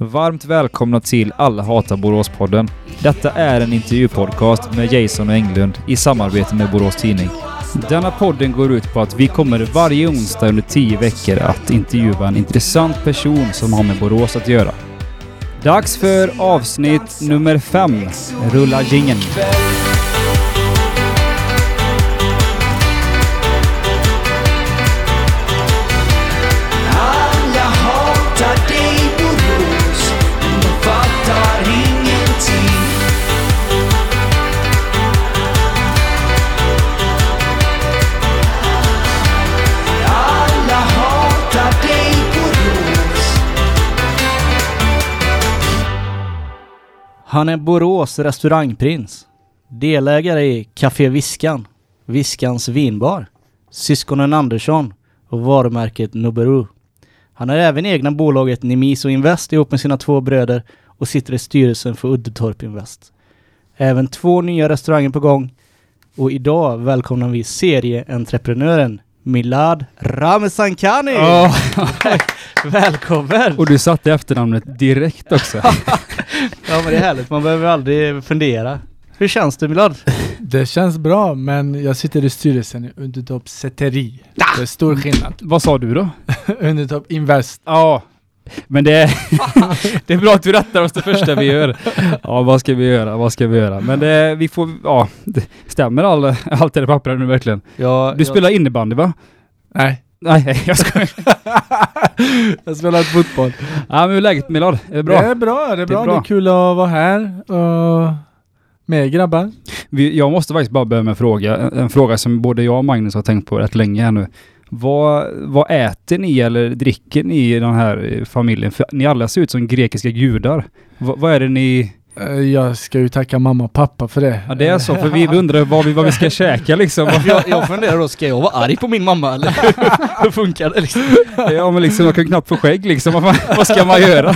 Varmt välkomna till Alla hatar Borås-podden. Detta är en intervjupodcast med Jason och Englund i samarbete med Borås Tidning. Denna podden går ut på att vi kommer varje onsdag under tio veckor att intervjua en intressant person som har med Borås att göra. Dags för avsnitt nummer fem. Rulla jingeln. Han är Borås restaurangprins. Delägare i Café Viskan, Viskans vinbar, Syskonen Andersson och varumärket Noberu. Han har även egna bolaget Nimiso Invest ihop med sina två bröder och sitter i styrelsen för Uddetorp Invest. Även två nya restauranger på gång och idag välkomnar vi serieentreprenören Milad Ramesankani! Ja, Välkommen! och du satte efternamnet direkt också. Ja men det är härligt, man behöver aldrig fundera. Hur känns det Milad? Det känns bra, men jag sitter i styrelsen i Undertorp Säteri. Det är stor skillnad. Vad sa du då? Undertorp Invest. Ja, men det är, det är bra att du rättar oss det första vi gör. Ja, vad ska vi göra? Vad ska vi göra? Men det, vi får, ja, det stämmer all, allt det där pappret nu verkligen? Ja, Du spelar innebandy va? Nej, Nej, jag skojar. jag spelar fotboll. Ja, men hur är läget Milad? Är det bra? Det är bra, det är bra. Det är, bra. kul att vara här och med grabbar. Vi, jag måste faktiskt bara börja med en fråga. En, en fråga som både jag och Magnus har tänkt på rätt länge här nu. Vad, vad äter ni eller dricker ni i den här eh, familjen? För ni alla ser ut som grekiska gudar. Va, vad är det ni... Eh, Jag ska ju tacka mamma och pappa för det. Ja det är så, för vi undrar vad vi, vad vi ska käka liksom. jag, jag funderar då, ska jag vara arg på min mamma eller hur funkar det liksom? Ja men liksom, jag kan knappt få skägg liksom. Vad, ska man göra?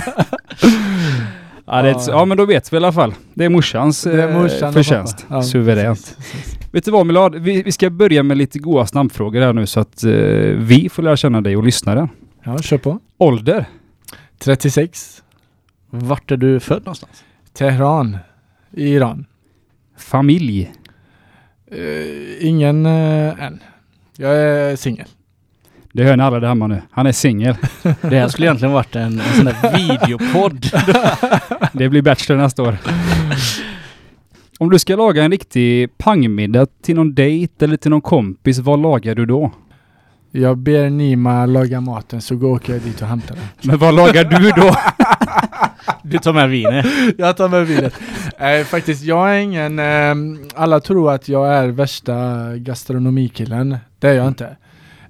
Ja, det ja men då vet vi i alla fall. Det är morsans, Det är eh, morsan och förtjänst. Ja, Suveränt. precis, precis. Vet du vad Milad? Vi, vi ska börja med lite goa snabbfrågor här nu så att eh, vi får lära känna dig och lyssnaren. Ja, kör på. Ålder? 36. Vart är du född någonstans? Teheran. I Iran. Familj? Eh, ingen uh, än. Jag är singel. Det hör ni alla där hemma nu. Han är singel. Det här skulle egentligen varit en, en sån där videopodd. Det blir Bachelor nästa år. Om du ska laga en riktig pangmiddag till någon dejt eller till någon kompis, vad lagar du då? Jag ber Nima laga maten så går åker jag dit och hämtar den. Men vad lagar du då? Du tar med vinet. Jag tar med vinet. Nej, faktiskt, jag är ingen... ehm, alla tror att jag är värsta gastronomikillen. Det är jag inte.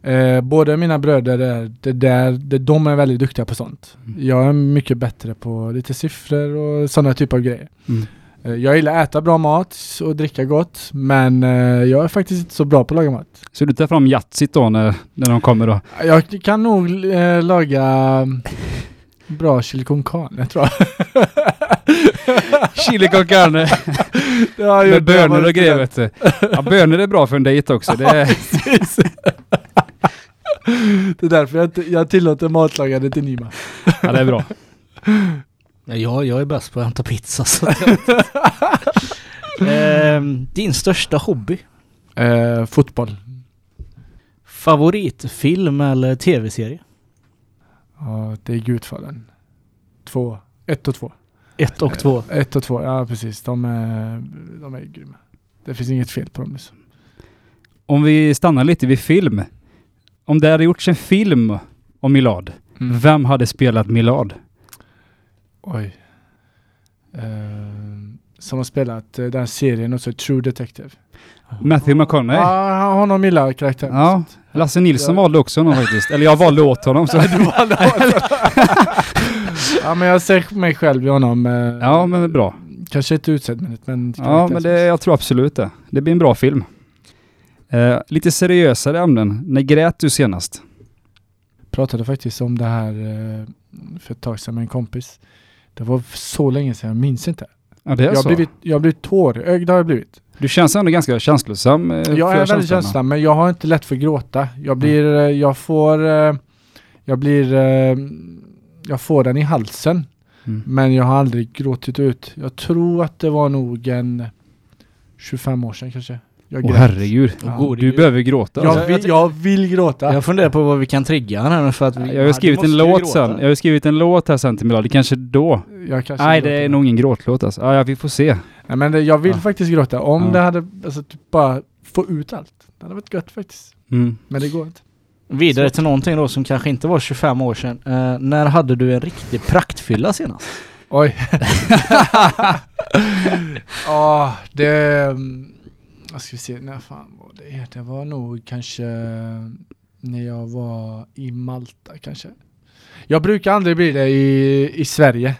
Eh, båda mina bröder är, det där, det, de är väldigt duktiga på sånt. Jag är mycket bättre på lite siffror och sådana typer av grejer. Mm. Eh, jag gillar att äta bra mat och dricka gott, men eh, jag är faktiskt inte så bra på att laga mat. Så du tar fram Yatzyt då när, när de kommer då? Jag kan nog eh, laga bra chili con carne, tror jag. Chili con carne Det har jag med bönor och grejer vet du. Ja, bönor är bra för en dejt också. Det är, det är därför jag, jag tillåter matlagande till Nima. ja, det är bra. Ja, jag, är bäst på att hämta pizza. Så Ehm, din största hobby? Eh, fotboll. Favoritfilm eller tv-serie? Ja, det är Gudfadern. Två. Ett och två. Ett och två. Eh, Ett och två, ja precis. De är, de är grymma. Det finns inget fel på dem. Liksom. Om vi stannar lite vid film. Om det hade gjorts en film om Milad, Mm. vem hade spelat Milad? Oj. Eh, som har spelat eh, den serien också, True Detective. Matthew McConaughey? Ja, honom gillar karaktären. Ja, Lasse Nilsson valde också honom faktiskt. Eller jag valde åt honom. Så. ja, men jag ser mig själv i honom. eh, Ja, men bra. Kanske inte utseendet, men... Ja, men det, jag tror absolut det. Det blir en bra film. Eh, lite seriösare ämnen. När grät du senast? pratade faktiskt om det här för ett tag sedan med en kompis. Det var så länge sedan, jag minns inte. Ja, det är Jag så. blivit, jag har blivit tårögd har jag blivit. Du känns ändå ganska känslosam. eh, Jag är väldigt känslosam men jag har inte lätt för att gråta. Jag blir, eh, jag får, eh, jag blir, eh, jag får den i halsen. Mm. Men jag har aldrig gråtit ut. Jag tror att det var nog en 25 år sedan kanske. Jag Åh grät. herregud. Ja. Du behöver gråta. Jag vill, jag vill gråta. Jag funderar på vad vi kan trigga han här nu för att vi... Jag har skrivit en låt sen. Jag har skrivit en låt här sen till Milad. Det kanske då. Jag kanske Nej, det är nog ingen gråtlåt alltså. Ja, vi får se. Nej, men det, jag vill Ja. faktiskt gråta. Om Ja. det hade, alltså typ bara få ut allt. Det hade varit gött faktiskt. Mm. Men det går inte. Vidare till någonting då som kanske inte var 25 år sedan. Eh, när hade du en riktig praktfylla senast? Oj. Ja, det... mm, Vad ska vi se, när fan var det? Det var nog kanske när jag var i Malta kanske. Jag brukar aldrig bli det i, i Sverige.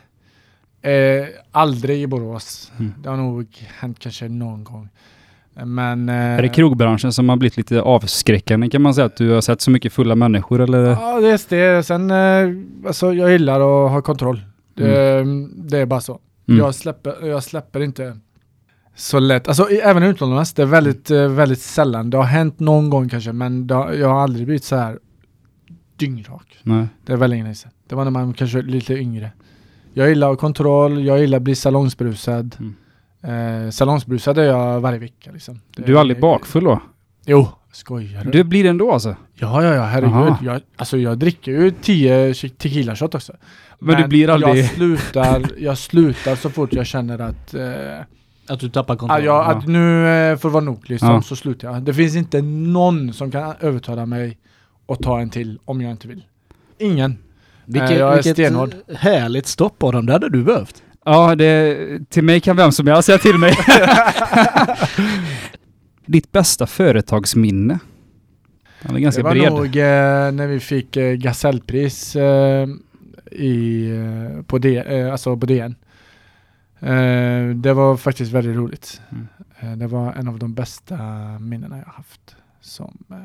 Eh, aldrig i Borås. Mm. Det har nog hänt kanske någon gång. Men... Eh, Är det krogbranschen som har blivit lite avskräckande kan man säga? Att du har sett så mycket fulla människor eller? Ja, det är det. Sen, eh, alltså jag gillar att ha kontroll. Det, det är bara så. Mm. Jag, släpper, jag släpper inte så lätt. Alltså även utomlands, det är väldigt, eh, väldigt sällan. Det har hänt någon gång kanske, men har, jag har aldrig blivit så här dyngrak. Nej. Det är väldigt länge sedan. Det var när man kanske var lite yngre. Jag gillar att ha kontroll, jag gillar att bli salongsbrusad. Mm. Eh, salongsbrusad är jag varje vecka liksom. Det- Du är aldrig bakfull då? Jo, skojar du? Du blir det ändå alltså? Ja, ja, ja, herregud. Aha. Jag, alltså jag dricker ju 10 tequila shot också. Men du blir aldrig- Jag slutar, jag slutar så fort jag känner att, eh, Att du tappar kontrollen? jag, att nu eh, får det vara nog liksom, Ja. så slutar jag. Det finns inte någon som kan övertala mig att ta en till om jag inte vill. Ingen. Vilket, Nej, jag är vilket stenhård. härligt stopp Adam, det hade du behövt. Ja, det, till mig kan vem som helst säga till mig. Ditt bästa företagsminne? Han är ganska det var bred. nog eh, när vi fick eh, Gasellpris eh, i, eh, på, D, eh, alltså på DN. Eh, det var faktiskt väldigt roligt. Mm. Eh, det var en av de bästa minnena jag haft. Som, eh,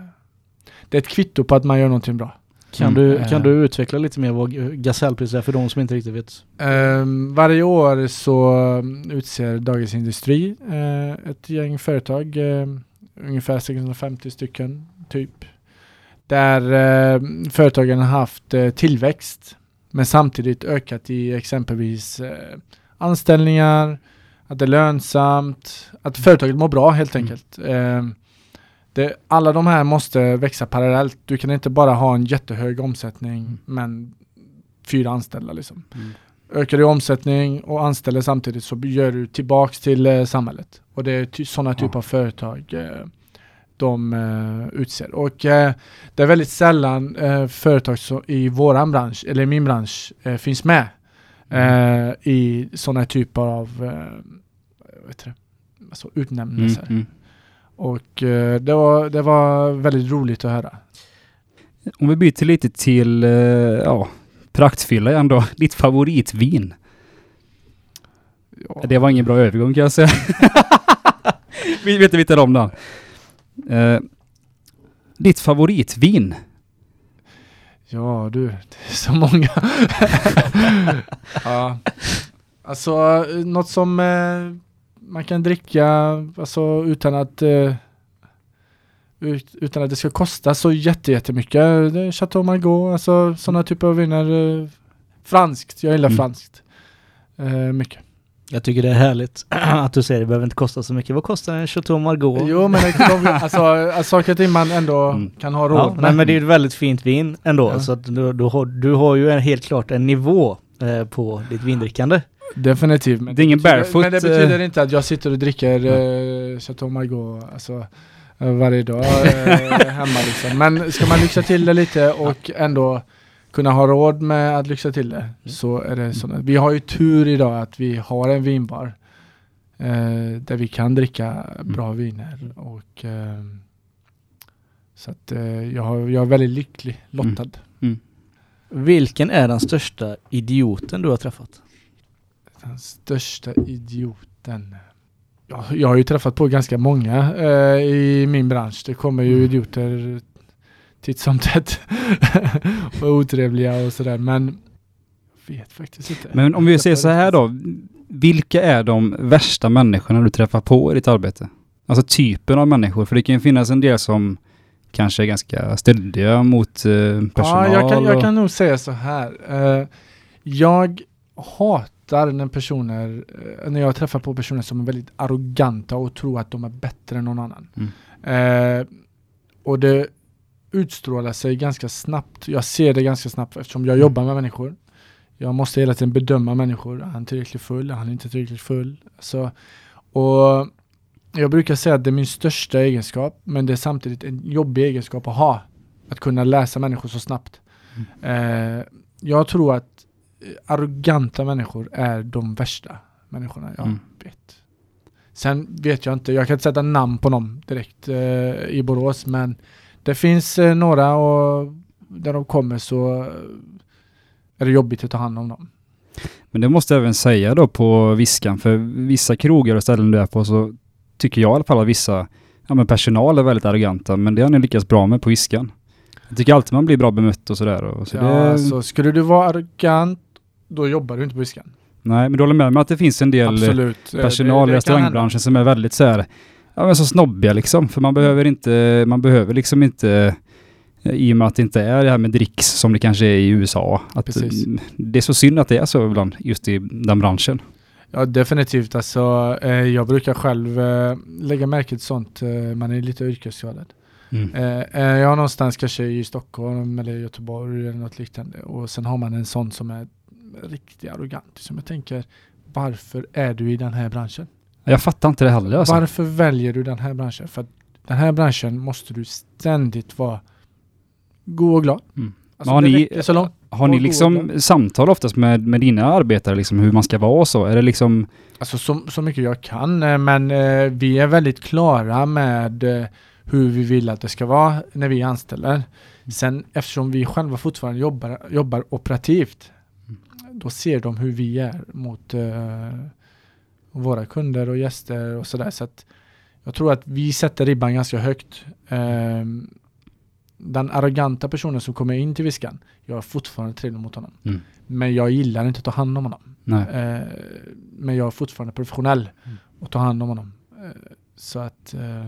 det är ett kvitto på att man gör någonting bra. Kan, Mm. du, Eh. kan du utveckla lite mer vad Gasellpris är för de som inte riktigt vet? Ehm, varje år så mm, utser Dagens Industri eh, ett gäng företag, eh, ungefär 650 stycken typ, där eh, företagen har haft eh, tillväxt men samtidigt ökat i exempelvis eh, anställningar, att det är lönsamt, att företaget mår bra helt Mm. enkelt. Ehm, det, alla de här måste växa parallellt. Du kan inte bara ha en jättehög omsättning Mm. men fyra anställda liksom Mm. ökar du omsättning och anställer samtidigt så gör du tillbaks till eh, samhället. Och det är ty- sådana typer Ja. av företag eh, de eh, utser. Och eh, det är väldigt sällan eh, företag i våran bransch, eller i min bransch, eh, finns med Mm. Eh, i sådana typer av eh, det? Alltså Mm, utnämningar. mm. Och eh, det, var, det var väldigt roligt att höra. Om vi byter lite till eh, ja, praktfylla igen då. Ditt favoritvin? Ja. Det var ingen bra övergång kan jag säga. vi vet inte om den. Eh, ditt favoritvin? Ja du, det är så många. ja. Alltså något som eh, man kan dricka alltså, utan att eh, ut, utan att det ska kosta så jätte, jättemycket. Chateau Margaux, alltså sådana typer av viner. Eh, franskt, jag gillar Mm. franskt. Eh, mycket. Jag tycker det är härligt att du säger det behöver inte kosta så mycket. Vad kostar en Chateau Margaux? Jo men det, de, alltså, alltså saker och ting man ändå Mm. kan ha råd Ja, med. nej, men det är ett väldigt fint vin ändå. Ja. Så att du, du, har, du har ju en, helt klart en nivå eh, på ditt vindrickande. Definitivt. Men Det är ingen betyder- barefoot, Men det betyder eh, inte att jag sitter och dricker eh, Chateau Margaux alltså, eh, varje dag eh, hemma liksom. Men ska man lyxa till det lite och ändå kunna ha råd med att lyxa till det så är det sådana. Vi har ju tur idag att vi har en vinbar eh, där vi kan dricka bra viner och eh, så att eh, jag, har, jag är väldigt lycklig lottad. Vilken är den största idioten du har träffat? Den största idioten. Ja, jag har ju träffat på ganska många eh, i min bransch. Det kommer ju Mm. idioter titt som tätt. och otrevliga och sådär. Men jag vet faktiskt inte. Men om vi säger så här då. Vilka är de värsta människorna du träffar på i ditt arbete? Alltså typen av människor. För det kan ju finnas en del som kanske är ganska stöldiga mot eh, personal. Ja, jag kan, jag och- kan nog säga så här. Eh, jag hatar när personer, eh, när jag träffar på personer som är väldigt arroganta och tror att de är bättre än någon annan. Eh, och det utstrålar sig ganska snabbt. Jag ser det ganska snabbt eftersom jag jobbar med människor. Jag måste hela tiden bedöma människor. Är han tillräckligt full? Är han inte tillräckligt full? Så, och jag brukar säga att det är min största egenskap, men det är samtidigt en jobbig egenskap att ha. Att kunna läsa människor så snabbt. Eh, jag tror att arroganta människor är de värsta människorna jag Mm. vet. Sen vet jag inte, jag kan inte sätta namn på dem direkt eh, i Borås, men det finns eh, några och där de kommer så eh, är det jobbigt att ta hand om dem. Men det måste jag även säga då på Viskan, för vissa krogar och ställen du är på så tycker jag i alla fall att vissa ja, men personal är väldigt arroganta, men det har ni lyckats bra med på Viskan. Jag tycker alltid man blir bra bemött och sådär. Och så ja, det, så skulle du vara arrogant, då jobbar du inte på Viskan. Nej, men du håller med mig att det finns en del Absolut. Eh, personal i restaurangbranschen som är väldigt så här, ja men så snobbiga liksom. För man behöver inte, man behöver liksom inte, eh, i och med att det inte är det här med dricks som det kanske är i USA. Att Precis. eh, Det är så synd att det är så ibland, just i den branschen. Ja definitivt alltså. Eh, jag brukar själv eh, lägga märke till sånt. Man är lite yrkesskadad. Mm. Är jag någonstans kanske i Stockholm eller Göteborg eller något liknande och sen har man en sån som är riktigt arrogant. Som jag tänker, varför är du i den här branschen? Jag fattar inte det heller alltså. Varför väljer du den här branschen? För den här branschen måste du ständigt vara god och glad. Mm. Alltså, har ni-. Har ni liksom samtal oftast med, med dina arbetare, liksom hur man ska vara och så? Är det liksom, Alltså så, så mycket jag kan, eh, men eh, vi är väldigt klara med eh, hur vi vill att det ska vara när vi anställer. Sen eftersom vi själva fortfarande jobbar, jobbar operativt, då ser de hur vi är mot eh, våra kunder och gäster och sådär. Så att jag tror att vi sätter ribban ganska högt. Ehm, den arroganta personen som kommer in till Viskan, jag är fortfarande trevlig mot honom. Mm. Men jag gillar inte att ta hand om honom. Eh, men jag är fortfarande professionell Mm. och tar hand om honom. Eh, så att eh,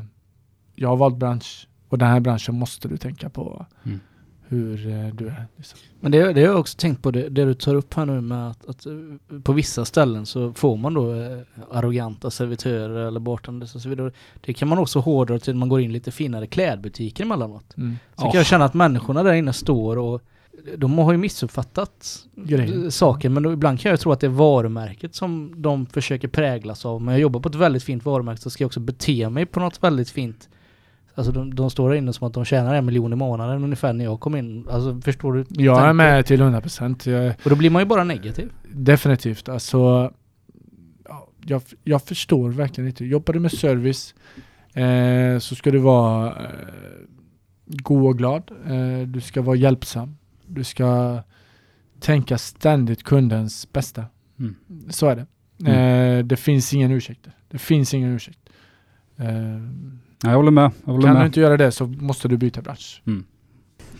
jag har valt bransch och den här branschen måste du tänka på Mm. Hur eh, du är. Liksom. Men det, det har jag också tänkt på, det, det du tar upp här nu med att, att eh, på vissa ställen så får man då eh, arroganta servitörer eller bartenders och så vidare. Det kan man också hårdra till man går in lite finare klädbutiker emellanåt. Mm. Så kan jag känna att människorna där inne står och de har ju missuppfattat Grejer. eh, saker men då, ibland kan jag tro att det är varumärket som de försöker präglas av. Men jag jobbar på ett väldigt fint varumärke så ska jag också bete mig på något väldigt fint. Alltså de, de står där inne som att de tjänar en miljon i månaden ungefär när jag kom in. Alltså förstår du? Jag är tanken? med till 100 procent. Och då blir man ju bara negativ. Definitivt. Alltså, ja, jag, jag förstår verkligen inte. Jobbar du med service eh, så ska du vara eh, god och glad. Eh, du ska vara hjälpsam. Du ska tänka ständigt kundens bästa. Mm. Så är det. Eh, det finns ingen ursäkt. Det finns ingen ursäkt. Eh, Ja, jag håller med. Jag håller kan med. du inte göra det så måste du byta bransch.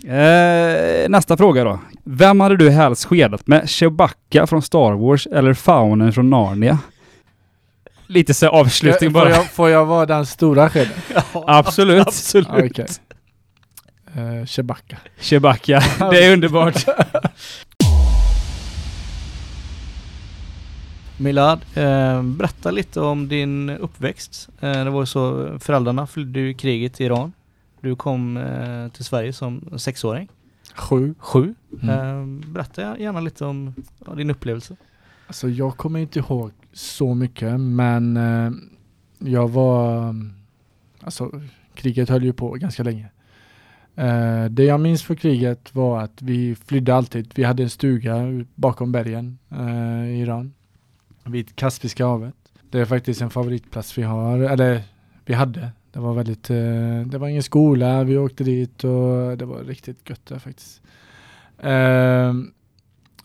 Eh, nästa fråga då. Vem hade du helst skedat med? Chewbacca från Star Wars eller Faunen från Narnia? Lite så avslutning får, bara. jag, får jag vara den stora skeden? Absolut. Absolut. Ah, Okej. Eh, Chewbacca. Chewbacca. Det är underbart. Milad, eh, berätta lite om din uppväxt. Eh, det var ju så, föräldrarna flydde ju kriget i Iran. Du kom eh, till Sverige som sexåring. Sju. Sju. Mm. Berätta gärna lite om ja, din upplevelse. Alltså jag kommer inte ihåg så mycket men jag var, alltså kriget höll ju på ganska länge. Det jag minns för kriget var att vi flydde alltid. Vi hade en stuga bakom bergen i Iran vid Kaspiska havet. Det är faktiskt en favoritplats vi har, eller vi hade. Det var väldigt, eh, det var ingen skola, vi åkte dit och det var riktigt gött där faktiskt. Ehm,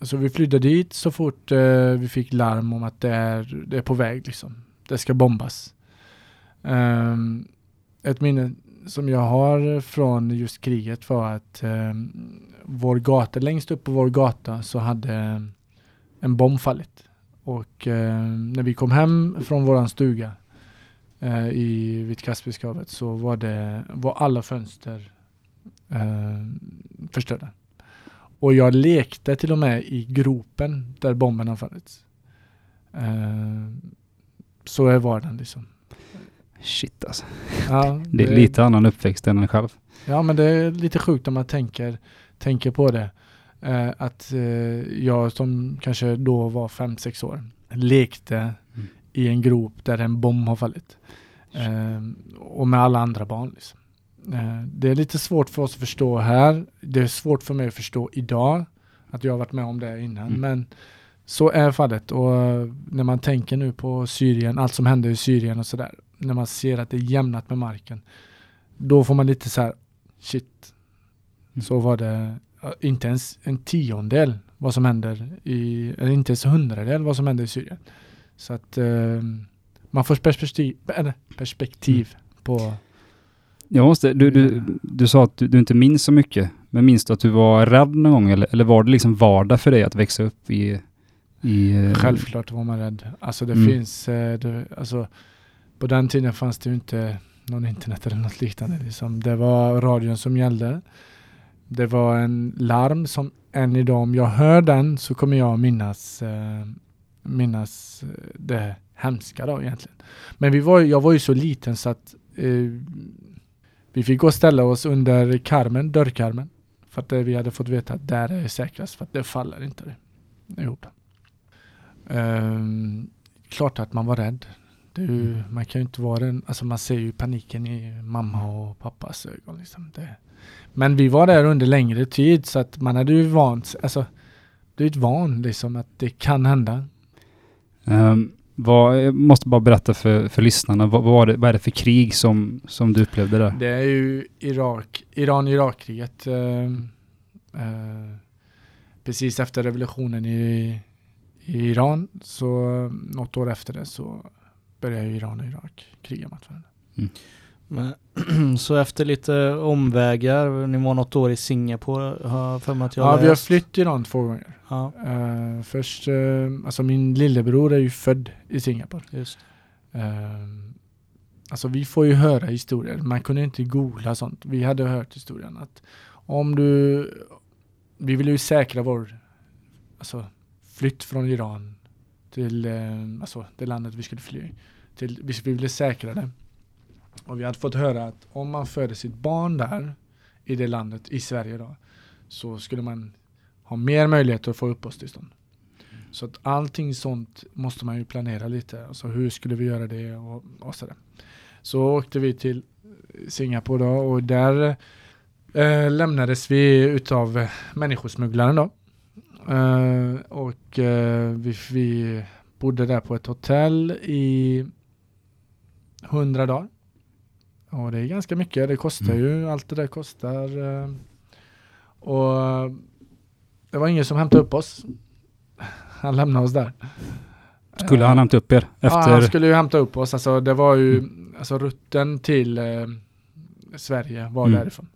så vi flydde dit så fort eh, vi fick larm om att det är, det är på väg liksom. Det ska bombas. Ehm, ett minne som jag har från just kriget var att ehm, vår gata, längst upp på vår gata så hade en bomb fallit. Och ehm, när vi kom hem från våran stuga eh, i vid Kaspiska havet så var det var alla fönster eh, förstörda. Och jag lekte till och med i gropen där bomben har fallit. Eh, så är vardagen liksom. Shit alltså. Ja, Det är lite annan uppväxt än en själv. Ja men det är lite sjukt om man tänker, tänker på det. Eh, att eh, jag som kanske då var 5-6 år lekte Mm. i en grop där en bomb har fallit. Eh, och med alla andra barn. Liksom. Eh, det är lite svårt för oss att förstå här. Det är svårt för mig att förstå idag. Att jag har varit med om det innan. Mm. Men så är fallet. Och eh, när man tänker nu på Syrien, allt som hände i Syrien och sådär. När man ser att det är jämnat med marken. Då får man lite så här, shit. Mm. Så var det inte ens en tiondel vad som händer i, eller inte ens hundradel vad som händer i Syrien. Så att eh, man får perspektiv, perspektiv på Jag måste, du, du, du sa att du, du inte minns så mycket. Men minns du att du var rädd någon gång? Eller, eller var det liksom vardag för dig att växa upp i... i eh, Självklart var man rädd. Alltså det Mm. finns, eh, det, alltså på den tiden fanns det ju inte någon internet eller något liknande. Liksom. Det var radion som gällde. Det var en larm som än idag, om jag hör den så kommer jag minnas, eh, minnas eh, det hemska då egentligen. Men vi var, jag var ju så liten så att eh, vi fick gå och ställa oss under karmen, dörrkarmen. För att eh, vi hade fått veta att där är det säkrast för att det faller inte ihop. Ehm, klart att man var rädd. Ju, man kan ju inte vara den, alltså man ser ju paniken i mamma och pappas ögon. Liksom. Det. Men vi var där under längre tid så att man hade ju vant sig, alltså du är ju van liksom att det kan hända. ehm, vad, jag måste bara berätta för, för lyssnarna. Vad, vad, var det, vad är det för krig som, som du upplevde där? Det är ju Irak, Iran-Irak-kriget. ehm, eh, precis efter revolutionen i, i Iran, så något år efter det så började ju Iran och Irak kriga mot varandra. Men, så efter lite omvägar, ni var något år i Singapore, har för mig att jag Ja, vi har läst. flytt till Iran två gånger. Ja, Eh, först, eh, alltså min lillebror är ju född i Singapore. just Eh, alltså vi får ju höra historier, man kunde inte googla sånt. Vi hade hört historien att om du, vi vill ju säkra vår alltså, flytt från Iran till alltså, det landet vi skulle fly till. Vi blev ville säkra det. Och vi hade fått höra att om man föder sitt barn där i det landet, i Sverige då, så skulle man ha mer möjlighet att få uppehållstillstånd. Så att allting sånt måste man ju planera lite. Alltså hur skulle vi göra det och, och sådär. Så åkte vi till Singapore då och där eh, lämnades vi utav människosmugglaren då. Eh, och eh, vi, vi bodde där på ett hotell i hundra dagar. Och det är ganska mycket, det kostar Mm. ju, allt det där kostar. Eh, och det var ingen som hämtade upp oss. Han lämnade oss där. Skulle Eh, han hämta upp er? Ja, Efter... han skulle ju hämta upp oss. Alltså det var ju, alltså rutten till eh, Sverige var Mm. därifrån.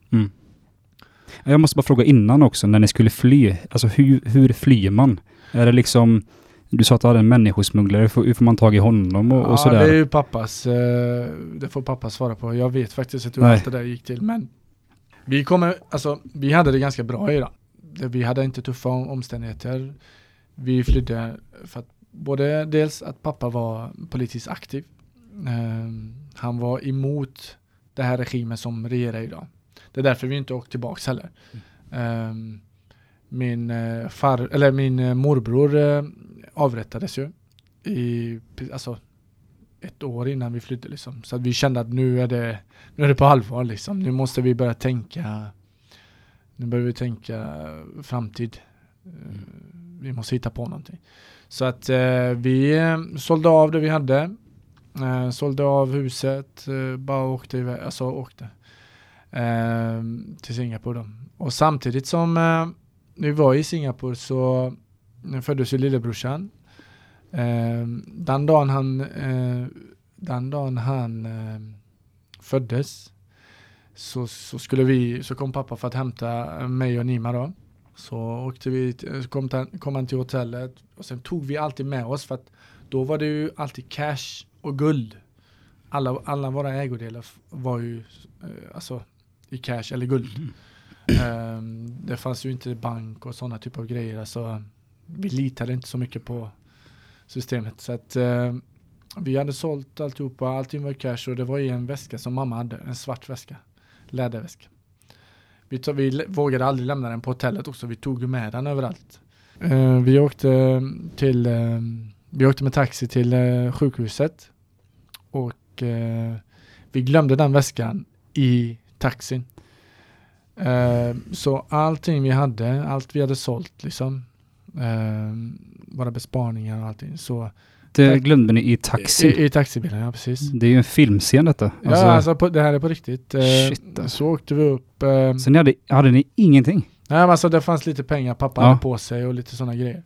Jag måste bara fråga innan också, när ni skulle fly. Alltså hur, hur flyr man? Är det liksom... Du sa att du hade en människosmugglare. Hur får, hur får man tag i honom och, och ja, sådär? det är ju pappas, eh, det får pappa svara på. Jag vet faktiskt inte hur Nej. allt det där gick till. Men vi kommer, alltså vi hade det ganska bra i Iran. Det- Vi hade inte tuffa om- omständigheter. Vi flydde för att både dels att pappa var politiskt aktiv. Eh, han var emot det här regimen som regerar idag. Det är därför vi inte åkt tillbaks heller. Eh, min eh, far, eller min eh, morbror avrättades ju i, alltså ett år innan vi flydde liksom. Så att vi kände att nu är det, nu är det på allvar liksom. Nu måste vi börja tänka, nu börjar vi tänka framtid. Eh, Vi måste hitta på någonting. Så att eh, vi eh, sålde av det vi hade. Eh, sålde av huset, eh, bara åkte iväg, alltså åkte. Eh, till Singapore då. Och samtidigt som eh, vi var i Singapore så föddes ju lillebrorsan. Eh, den dagen han, eh, den dagen han eh, föddes så, så skulle vi, så kom pappa för att hämta mig och Nima då. Så åkte vi, till- kom, kom han till hotellet och sen tog vi alltid med oss för att då var det ju alltid cash och guld. Alla, alla våra ägodelar var ju eh, alltså i cash eller guld. Ehm, det fanns ju inte bank och sådana typer av grejer. Alltså, vi litade inte så mycket på systemet. Så att eh, vi hade sålt alltihopa, allting var cash och det var i en väska som mamma hade, en svart väska, läderväska. Vi, tog, vi vågade aldrig lämna den på hotellet också, vi tog med den överallt. Eh, vi åkte till, eh, vi åkte med taxi till eh, sjukhuset och eh, vi glömde den väskan i taxin. Eh, så allting vi hade, allt vi hade sålt liksom, våra besparingar och allting, så Det glömde ni i taxin. i, i taxibilen, ja precis. Det är ju en filmscen detta. ja, alltså på, det här är på riktigt. Eh, Shit, alltså. Så åkte vi upp. Eh, Så ni hade, hade ni ingenting? nej, men alltså det fanns lite pengar pappa Ja. hade på sig och lite sådana grejer.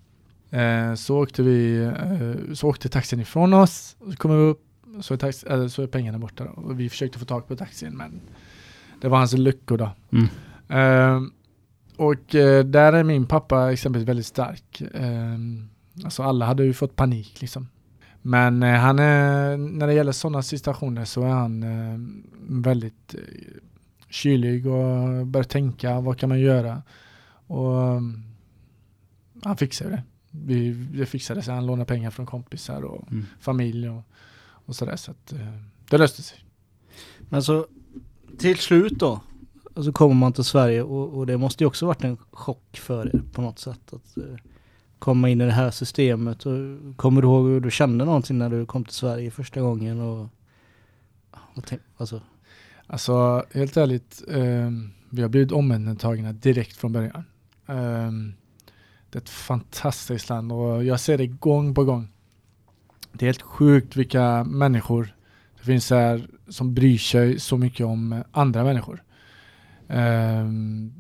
Eh, så åkte vi, eh, så åkte taxin ifrån oss. Så kom vi upp, så är, taxi, eller, så är pengarna borta. Då. Och vi försökte få tag på taxin men det var hans lyckor då. Mm. Eh, och eh, där är min pappa exempelvis väldigt stark. Eh, alltså alla hade ju fått panik liksom. Men eh, han är, när det gäller sådana situationer så är han eh, väldigt eh, kylig och börjar tänka vad kan man göra. Och um, han fixade det. Vi, det fixade sig. Han lånade pengar från kompisar och Mm. familj och, och sådär. Så att, eh, det löste sig. Men så till slut då, och så kommer man till Sverige och, och det måste ju också varit en chock för er på något sätt att eh, komma in i det här systemet. Och, kommer du ihåg hur du kände någonting när du kom till Sverige första gången? Och, och tänk, alltså, Alltså helt ärligt, eh, vi har blivit omhändertagna direkt från början. Eh, det är ett fantastiskt land och jag ser det gång på gång. Det är helt sjukt vilka människor det finns här som bryr sig så mycket om andra människor. Ehm,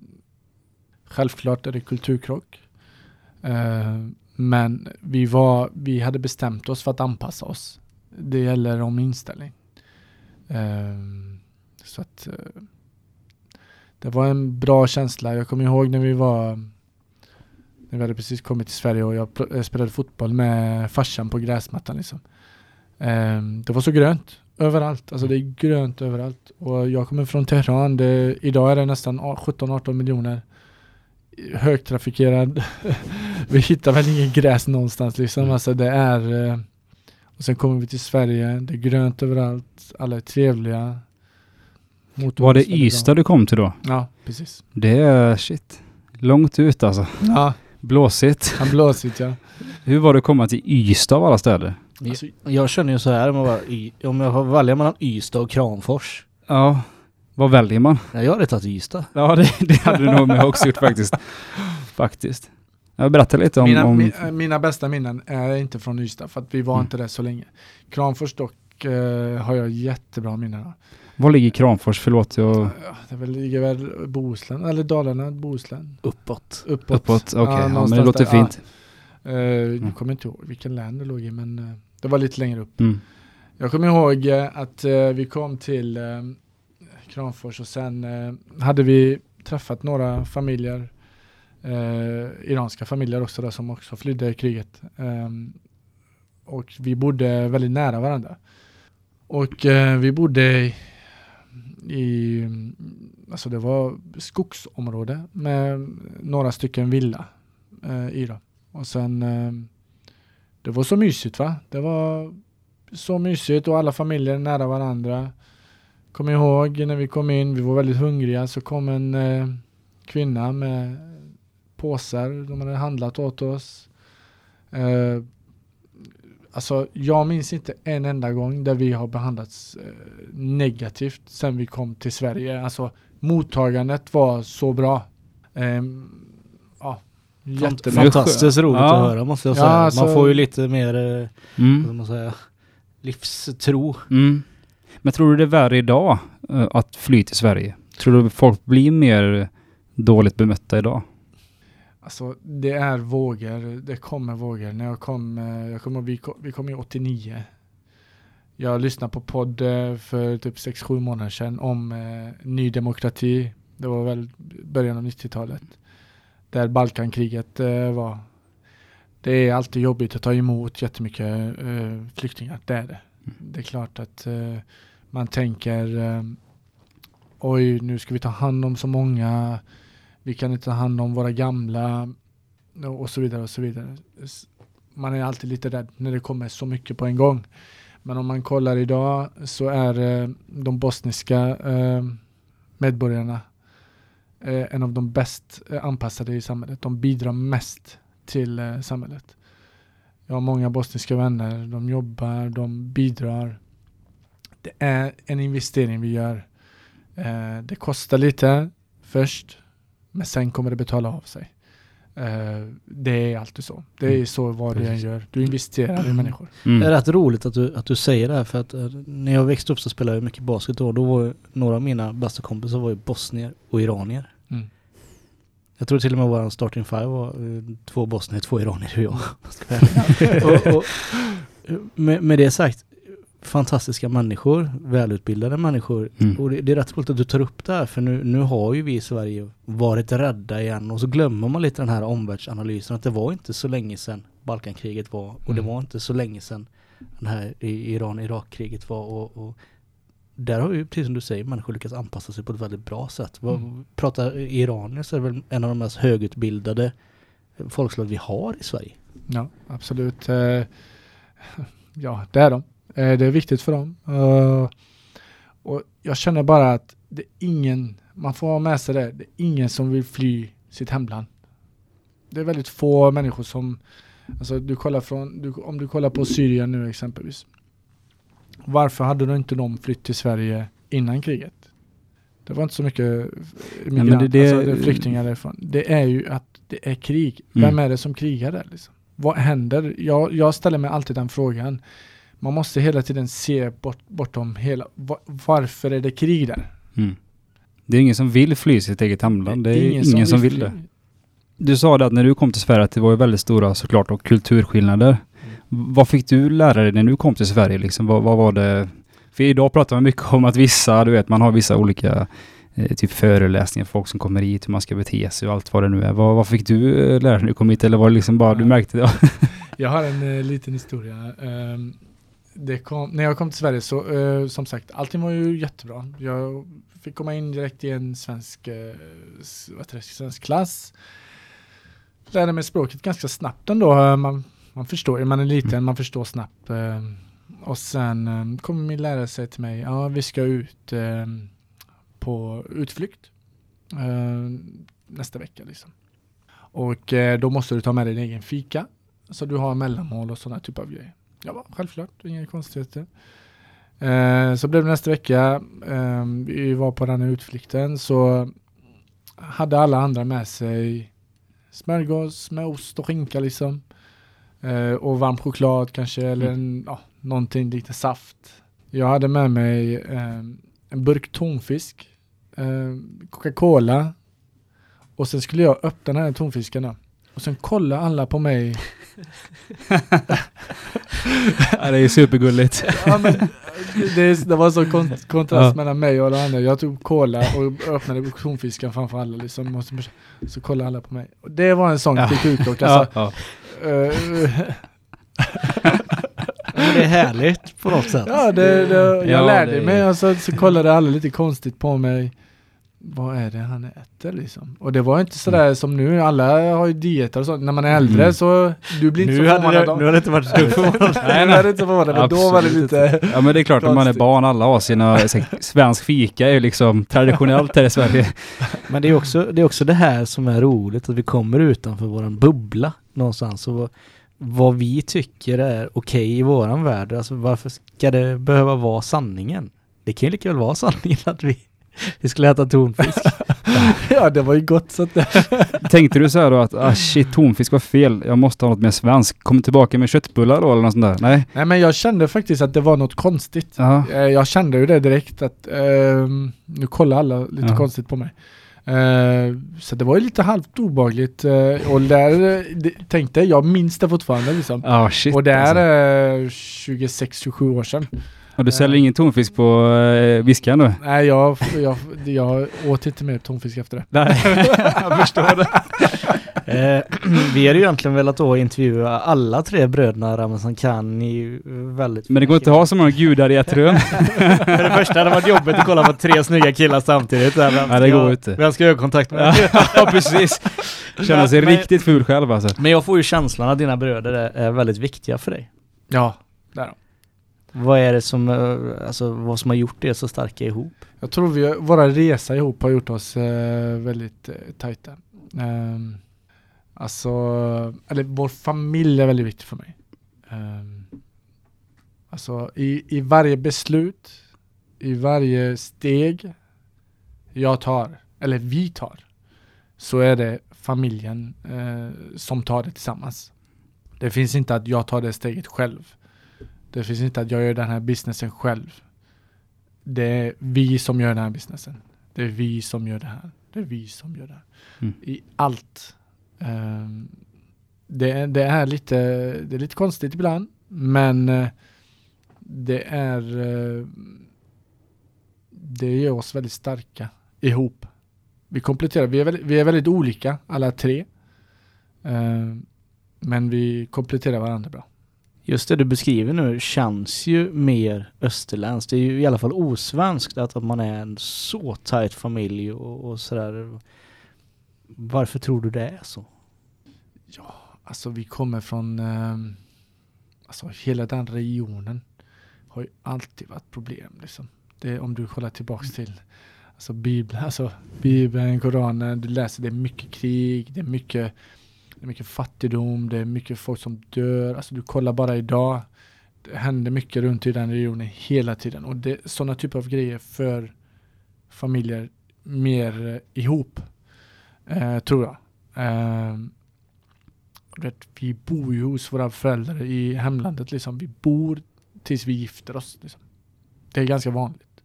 självklart är det kulturkrock. Ehm, men vi, var, vi hade bestämt oss för att anpassa oss. Det gäller om inställning. Ehm, så att eh, det var en bra känsla. Jag kommer ihåg när vi var när vi hade precis kommit till Sverige och jag eh, spelade fotboll med farsan på gräsmattan liksom. Ehm, det var så grönt överallt. Alltså det är grönt överallt. Och jag kommer från Teheran. Det, idag är det nästan a- 17-18 miljoner. Högtrafikerad. vi hittar väl ingen gräs någonstans liksom. Mm. Alltså det är eh, och sen kommer vi till Sverige. Det är grönt överallt. Alla är trevliga. Motorn Var det. Ystad du kom till då? Ja, precis. Det är shit. Långt ut alltså. Ja, Blåsigt. han blåsigt ja. Hur var det att komma till Ystad av alla städer? Alltså, jag känner ju så här, om jag, bara, om jag får välja mellan Ystad och Kramfors. Ja, vad väljer man? Jag hade tagit Ystad. Ja, det, det hade nog jag också gjort faktiskt. Faktiskt. Jag berättar lite om... mina, om mi, äh, mina bästa minnen är inte från Ystad för att vi var Mm. inte där så länge. Kramfors dock eh, har jag jättebra minnen av. var ligger Kramfors? Förlåt, jag... Ja, Det väl, ligger väl Bohuslän, eller Dalarna, Bohuslän. Uppåt. Uppåt. Uppåt? Okej, ja, men det låter där. fint. Ja. Eh, Jag Mm. kommer inte ihåg vilken län det låg i men eh, det var lite längre upp. Mm. Jag kommer ihåg eh, att eh, vi kom till eh, Kramfors och sen hade vi träffat några familjer, iranska familjer också där som också flydde kriget. Ehm, och vi bodde väldigt nära varandra. Och vi bodde i, alltså det var skogsområde med några stycken villa eh, i då. Och sen, det var så mysigt va? Det var så mysigt och alla familjer nära varandra. Kom ihåg när vi kom in, vi var väldigt hungriga, så kom en eh, kvinna med påsar, de hade handlat åt oss. Eh, alltså jag minns inte en enda gång där vi har behandlats eh, negativt sen vi kom till Sverige. Alltså mottagandet var så bra. Eh, ja, jättebra. Fantastiskt roligt Ja. att höra måste jag Ja, säga. alltså- Man får ju lite mer, eh, vad Mm. ska man säga, livstro. Mm. Men tror du det är värre idag eh, att fly till Sverige? Tror du folk blir mer dåligt bemötta idag? Alltså det är vågor, det kommer vågor. När jag kom, eh, jag kommer, vi, kom, vi kom i 89. Jag lyssnade på podd för typ 6-7 månader sedan om eh, Ny Demokrati. Det var väl början av 90-talet. Där Balkankriget eh, var. Det är alltid jobbigt att ta emot jättemycket eh, flyktingar, det är det. Det är klart att eh, man tänker eh, oj nu ska vi ta hand om så många vi kan inte ta hand om våra gamla och så vidare och så vidare. Man är alltid lite rädd när det kommer så mycket på en gång. Men om man kollar idag så är de bosniska medborgarna eh, en av de bäst eh, anpassade i samhället. De bidrar mest till eh, samhället. Jag har många bosniska vänner, de jobbar, de bidrar. Det är en investering vi gör. Eh, det kostar lite först, men sen kommer det betala av sig. Eh, det är alltid så. Det är Mm. så vad du än gör. Du investerar i människor. Det är Mm. rätt roligt att du, att du säger det här för att eh, när jag växte upp så spelade jag mycket basket och då var några av mina bästa kompisar var ju bosnier och iranier. Mm. Jag tror till och med våran starting five var eh, två bosnier, två iranier och jag. Ärlig. och, och, med, med det sagt, fantastiska människor, välutbildade människor. Mm. Och det, det är rätt roligt att du tar upp det här för nu, nu har ju vi i Sverige varit rädda igen och så glömmer man lite den här omvärldsanalysen att det var inte så länge sedan Balkankriget var och det Mm. var inte så länge sedan den här Iran-Irak-kriget var och, och där har ju, precis som du säger, människor lyckats anpassa sig på ett väldigt bra sätt. Mm. Pratar iranier så är det väl en av de mest högutbildade folkslag vi har i Sverige. Ja, absolut. Eh, Ja, det är de. Eh, Det är viktigt för dem. Eh, Och jag känner bara att det är ingen, man får ha med sig det, det är ingen som vill fly sitt hemland. Det är väldigt få människor som, alltså du kollar från, du, om du kollar på Syrien nu exempelvis. Varför hade då inte de flytt till Sverige innan kriget? Det var inte så mycket men migrant, det- det- alltså, det flyktingar därifrån. Det är ju att det är krig. Vem Mm. är det som krigar där liksom? Vad händer? Jag, jag ställer mig alltid den frågan. Man måste hela tiden se bort, bortom hela, va, varför är det krig där? Mm. Det är ingen som vill fly sitt eget hemland. Det är ingen, som, vill fly. det. Du sa det att när du kom till Sverige att det var väldigt stora såklart och kulturskillnader. Vad fick du lära dig när du kom till Sverige liksom? Vad, vad var det? För idag pratar man mycket om att vissa, du vet, man har vissa olika eh, typ föreläsningar för folk som kommer hit, hur man ska bete sig och allt vad det nu är. Vad, vad fick du eh, lära dig när du kom hit? Eller var det liksom bara, du märkte det? Jag har en eh, liten historia. Det kom, när jag kom till Sverige så, eh, som sagt, allting var ju jättebra. Jag fick komma in direkt i en svensk, s- vad det, svensk klass. Lärde mig språket ganska snabbt ändå. Eh, Man, man förstår ju, man är liten, Mm. man förstår snabbt. och sen eh, kommer min lärare säga till mig, ja vi ska ut på utflykt nästa vecka liksom. Och då måste du ta med dig din egen fika. Så du har mellanmål och sådana typer av grejer. Ja, självklart, inga konstigheter. Eh, så blev det nästa vecka, eh, vi var på den här utflykten, så hade alla andra med sig smörgås med ost och skinka liksom. Eh, och varm choklad kanske, eller en, ja, någonting lite saft. Jag hade med mig eh, en burk tonfisk, eh, Coca-Cola och sen skulle jag öppna den här tonfisken då. Och sen kolla alla på mig ja, det är supergulligt. Ja, men det, det var så kon kontrast Ja. mellan mig och alla andra. Jag tog cola och öppnade tonfisken framför alla liksom. Och så, så kollade alla på mig. Och det var en sån Ja. kulturkrock. Ja, Alltså, ja. eh, det är härligt på något sätt. ja, det, det, jag Ja, lärde det- mig och så, så kollade alla lite konstigt på mig. Vad är det han äter liksom? Och det var inte sådär som nu. Alla har ju dieter och sånt. När man är äldre Mm. så, du blir inte Nu så förvånad. nu hade det inte varit så förvånad. Nej, nej. det är inte förvånad. Men då var det lite... Ja men det är klart, när man är barn, alla har sina, svensk fika är ju liksom traditionellt här i Sverige. Men det är, också, det är också det här som är roligt, att vi kommer utanför våran bubbla någonstans. Och vad, vad vi tycker är okej i våran värld. Alltså varför ska det behöva vara sanningen? Det kan ju lika väl vara sanningen att vi, vi skulle äta tonfisk. Ja, det var ju gott så att. Tänkte du så här då att ah, shit, tonfisk var fel, jag måste ha något mer svenskt. Kommer tillbaka med köttbullar då eller något sånt där? Nej? Nej men jag kände faktiskt att det var något konstigt. Ja. Eh, Jag kände ju det direkt att ehm, nu kollar alla lite Ja. konstigt på mig. Eh, så det var ju lite halvt obagligt eh, och där tänkte jag minns det fortfarande liksom. Ja, shit och det är alltså. eh, 26-27 år sedan. Och du säljer ingen tonfisk på eh, Viskan nu? Nej jag, jag, jag åt inte mer tonfisk efter det. Nej, jag förstår det. Eh, vi hade ju egentligen velat då intervjua alla tre bröderna Ramazan i väldigt... Men det går inte att ha så många gudar i ett rum. För det första hade det varit jobbigt att kolla på tre snygga killar samtidigt. Där, vem Nej, det går jag- inte. Vem ska jag ha kontakt med? ja, precis. Känna sig Men- riktigt ful själv alltså. Men jag får ju känslan att dina bröder är, är väldigt viktiga för dig. Ja, där. Vad är det som, eh, alltså vad som har gjort er så starka ihop? Jag tror vi, våra resa ihop har gjort oss eh, väldigt eh, tajta. Eh, alltså, eller vår familj är väldigt viktig för mig. Eh, alltså i, i varje beslut, i varje steg jag tar, eller vi tar, så är det familjen eh, som tar det tillsammans. Det finns inte att jag tar det steget själv. Det finns inte att jag gör den här businessen själv det är vi som gör den här businessen. Det är vi som gör det här. Det är vi som gör det här. Mm. I allt. Ehm, det, är- det är lite, det är lite konstigt ibland, men eh, det är eh, det gör oss väldigt starka ihop. Vi kompletterar, vi är väldigt, vi är väldigt olika alla tre. Ehm, men vi kompletterar varandra bra. Just det du beskriver nu känns ju mer österländskt. Det är ju i alla fall osvenskt att, att man är en så tajt familj och, och sådär. Varför tror du det är så? Alltså vi kommer från, ehm, alltså hela den regionen har ju alltid varit problem liksom. Det, om du kollar tillbaks till alltså Bibeln, alltså Bibeln, Koranen, du läser det är mycket krig, det är mycket, det är mycket fattigdom, det är mycket folk som dör. Alltså du kollar bara idag, det händer mycket runt i den regionen hela tiden och det, sådana typer av grejer för familjer mer eh, ihop, eh, tror jag. Vet, vi bor ju hos våra föräldrar i hemlandet liksom. Vi bor tills vi gifter oss. Liksom. Det är ganska vanligt.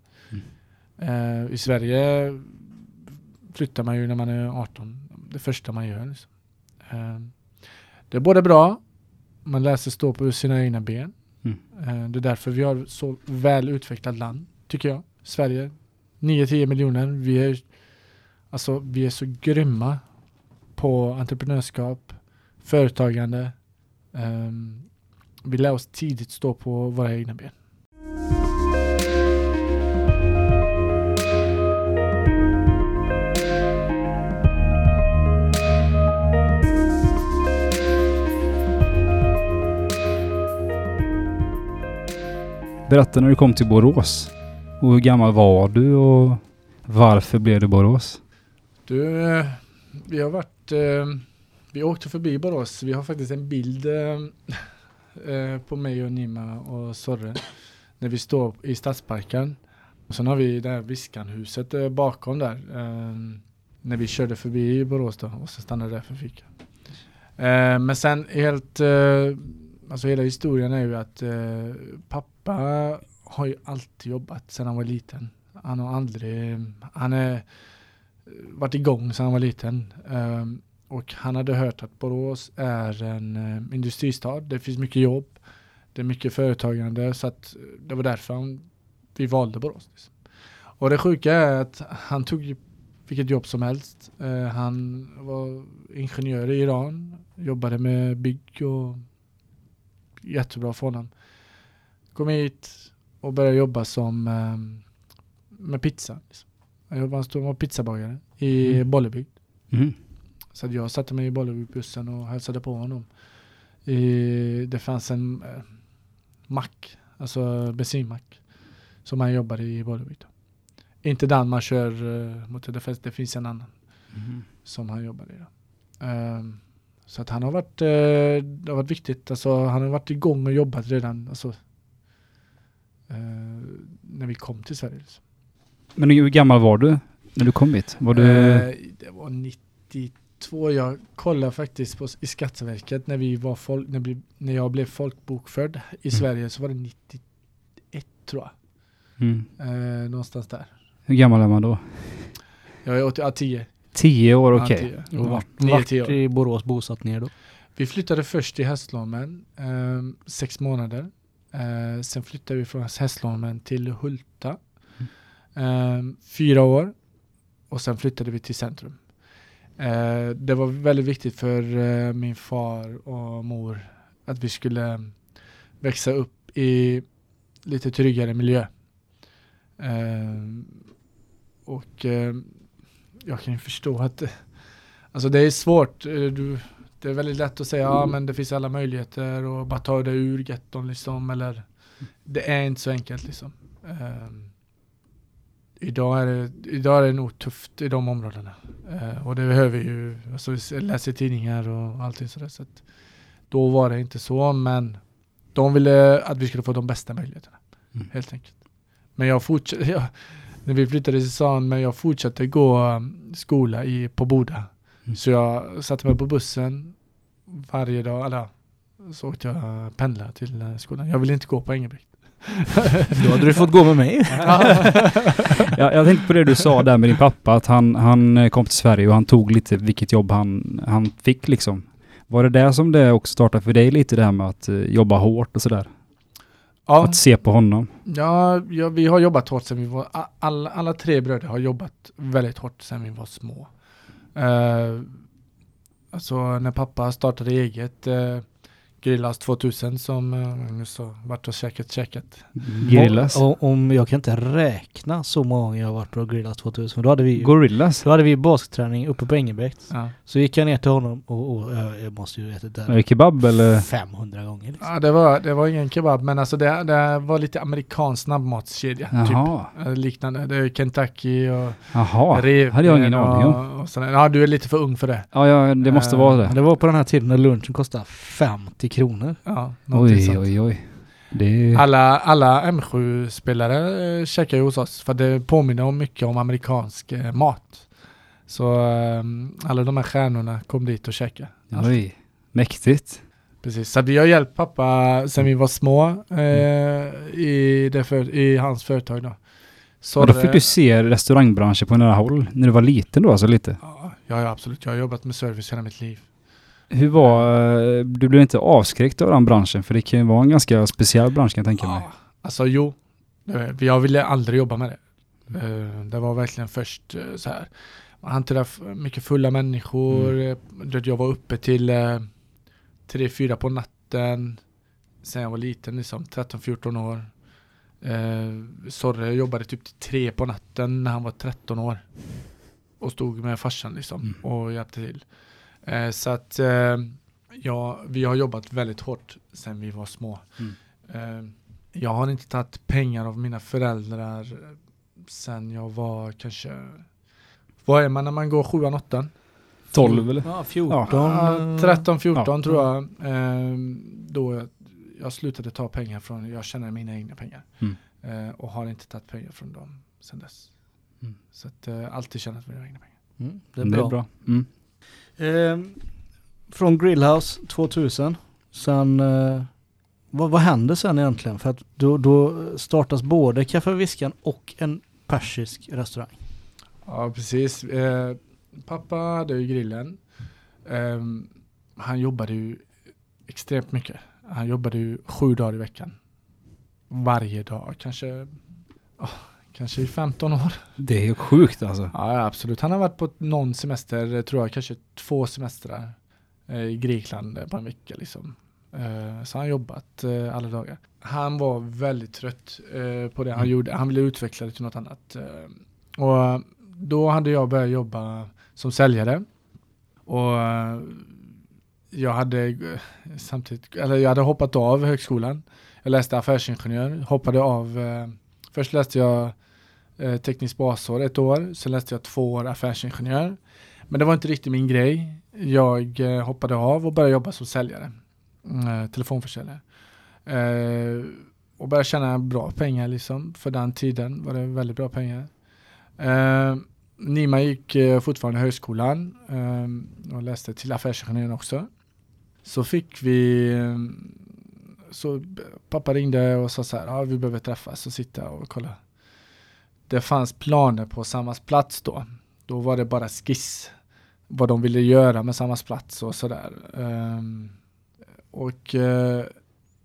Eh, I Sverige flyttar man ju när man är 18. Det första man gör. Liksom. Eh, det är både bra, man lär sig stå på sina egna ben. Mm. Eh, det är därför vi har så väl utvecklat land, tycker jag. Sverige, 9-10 miljoner. Vi är, alltså, vi är så grymma på entreprenörskap, företagande. Ehm, vi lär oss tidigt stå på våra egna ben. Berätta när du kom till Borås. Och hur gammal var du och varför blev det Borås? Du, eh, vi har varit, eh, vi åkte förbi Borås. Vi har faktiskt en bild eh, på mig och Nima och Sorre när vi står i Stadsparken. Och sen har vi det här Viskanhuset bakom där. När vi körde förbi Borås då och så stannade där för fika. Men sen helt, alltså hela historien är ju att eh, pappa har ju alltid jobbat sedan han var liten. Han har aldrig, han är eh, varit igång sedan han var liten. Um, och han hade hört att Borås är en eh, industristad. Det finns mycket jobb. Det är mycket företagande. Så att eh, det var därför han, vi valde Borås. Liksom. Och det sjuka är att han tog vilket jobb som helst. Uh, han var ingenjör i Iran. Jobbade med bygg och jättebra för honom. Kom hit och började jobba som ehm, med pizza. Liksom. Jag jobbade som pizzabagare i Mm. Bollebygd. Mm. Så jag satte mig i Bollebygdbussen och hälsade på honom. I, det fanns en eh, mack, alltså bensinmack, som han jobbade i Bollebygd. Inte den man kör eh, mot det, det finns en annan Mm. som han jobbade i. Då. Så att han har varit, eh, det har varit viktigt, alltså han har varit igång och jobbat redan, alltså eh, när vi kom till Sverige. Liksom. Men hur gammal var du när du kom hit? Var du... Eh, det var 92. Jag kollade faktiskt på, i Skatteverket när, vi var folk, när, vi, när jag blev folkbokförd i Mm. Sverige så var det 91 tror jag. Mm. Någonstans där. Hur gammal är man då? Jag är 80, ja, 10. Tio år, okej. 10. Och Ja, vart, 9, vart 10 år. i Borås bosatt ner då? Vi flyttade först till Hässleholmen, eh, sex månader. Eh, sen flyttade vi från Hässleholmen till Hulta, eh, fyra år. Och sen flyttade vi till centrum. Eh, det var väldigt viktigt för eh, min far och mor att vi skulle växa upp i lite tryggare miljö. Eh, och eh, jag kan ju förstå att alltså det är svårt. eh, Du, det är väldigt lätt att säga ja men det finns alla möjligheter och bara ta det ur getton liksom eller det är inte så enkelt liksom. Ehm, idag, är det, idag är det nog tufft i de områdena. Eh, och det behöver ju, alltså vi läser tidningar och allting sådär. Så att då var det inte så men de ville att vi skulle få de bästa möjligheterna. Mm. Helt enkelt. Men jag fortsatte, jag, när vi flyttade till stan, men jag fortsatte gå um, skola i, på Boda. Mm. Så jag satte mig på bussen varje dag, eller så åkte jag pendla till eh, skolan. Jag ville inte gå på Engelbrekt. Då hade du fått gå med mig. Jag, jag tänkte på det du sa där med din pappa, att han, han eh, kom till Sverige och han tog lite vilket jobb han, han fick liksom. Var det där som det också startade för dig lite det här med att eh, jobba hårt och sådär? Ja, Att se på honom? ja, ja, vi har jobbat hårt sedan vi var, alla, alla tre bröder har jobbat väldigt hårt sedan vi var små. Uh, alltså när pappa startade eget uh, Grillas 2000 som uh, Magnus sa, vart och käkat käkat. Grillas? Och, om jag kan inte räkna så många jag har varit på Grillas 2000. För då hade vi Gorillas? då hade vi basketträning uppe på Engelbrekt. Ja. Så gick jag ner till honom och, och jag, jag måste ju ätit där kebab eller? 500 gånger. Liksom. Ja, det var, det var ingen kebab, men alltså det, det var lite amerikansk snabbmatskedja. Jaha. Typ, Eh, liknande. Det är Kentucky och Jaha. Revben hade jag ingen aning om. och, och. Ja, du är lite för ung för det. Ja, ja, det måste Eh, vara det. det var på den här tiden när lunchen kostade 50 kronor. Ja, Oj, sånt. oj, oj. Är... Alla, alla M7-spelare eh, käkar ju hos oss för det påminner om mycket om amerikansk eh, mat. Så eh, alla de här stjärnorna kom dit och käkade. Oj. Mäktigt. Precis, så vi har hjälpt pappa sedan vi var små eh, i, för, i hans företag då. Så då fick du se restaurangbranschen på nära håll när du var liten då alltså lite. Ja, ja, absolut. Jag har jobbat med service hela mitt liv. Hur var, eh, du blev inte avskräckt av den branschen? För det kan ju vara en ganska speciell bransch kan jag tänka mig. Ja, alltså jo, Eh, jag ville aldrig jobba med det. Eh, Det var verkligen först så här. Man f- mycket fulla människor. Mm. Jag var uppe till eh, 3-4 på natten. Sen jag var liten, liksom 13-14 år. Sorre jobbade typ till 3 på natten när han var 13 år. Och stod med farsan liksom Mm. och hjälpte till. Eh, så att eh, ja, vi har jobbat väldigt hårt sen vi var små. Mm. Eh, jag har inte tagit pengar av mina föräldrar sen jag var kanske, vad är man när man går sjuan, åttan? 12 eller? Ja, 14. Ja, 13, 14 Ja. tror jag. Eh, då jag, jag slutade ta pengar från, jag tjänade mina egna pengar. Mm. Eh, och har inte tagit pengar från dem sen dess. Mm. Så att eh, alltid tjänat mina egna pengar. Mm, det är Det bra. är bra. Mm. Eh, från Grillhouse 2000. Sen, eh, vad, vad händer sen egentligen? För att då, då startas både Café Viskan och en persisk restaurang. Ja, precis. Eh, pappa hade ju grillen. Ehm, han jobbade ju extremt mycket. Han jobbade ju sju dagar i veckan. Varje dag, kanske, oh, kanske i 15 år. Det är ju sjukt alltså. Ja, absolut. Han har varit på någon semester, tror jag, kanske två semestrar eh, i Grekland eh, på en vecka liksom. Eh, så han har jobbat alla dagar. Han var väldigt trött på det han Mm. gjorde. Han ville utveckla det till något annat. Och då hade jag börjat jobba som säljare. Och jag hade samtidigt, eller jag hade hoppat av högskolan. Jag läste affärsingenjör, hoppade av. Först läste jag eh, tekniskt basår ett år, sen läste jag två år affärsingenjör. Men det var inte riktigt min grej. Jag eh, hoppade av och började jobba som säljare, mm, eh, telefonförsäljare. Eh, och började tjäna bra pengar liksom. För den tiden var det väldigt bra pengar. Eh, Nima gick eh, fortfarande högskolan eh, och läste till affärsingenjör också. Så fick vi, eh, så pappa ringde och sa så här, ah, vi behöver träffas och sitta och kolla. Det fanns planer på Sammas plats då. Då var det bara skiss vad de ville göra med Sammas plats och sådär. Um, och eh,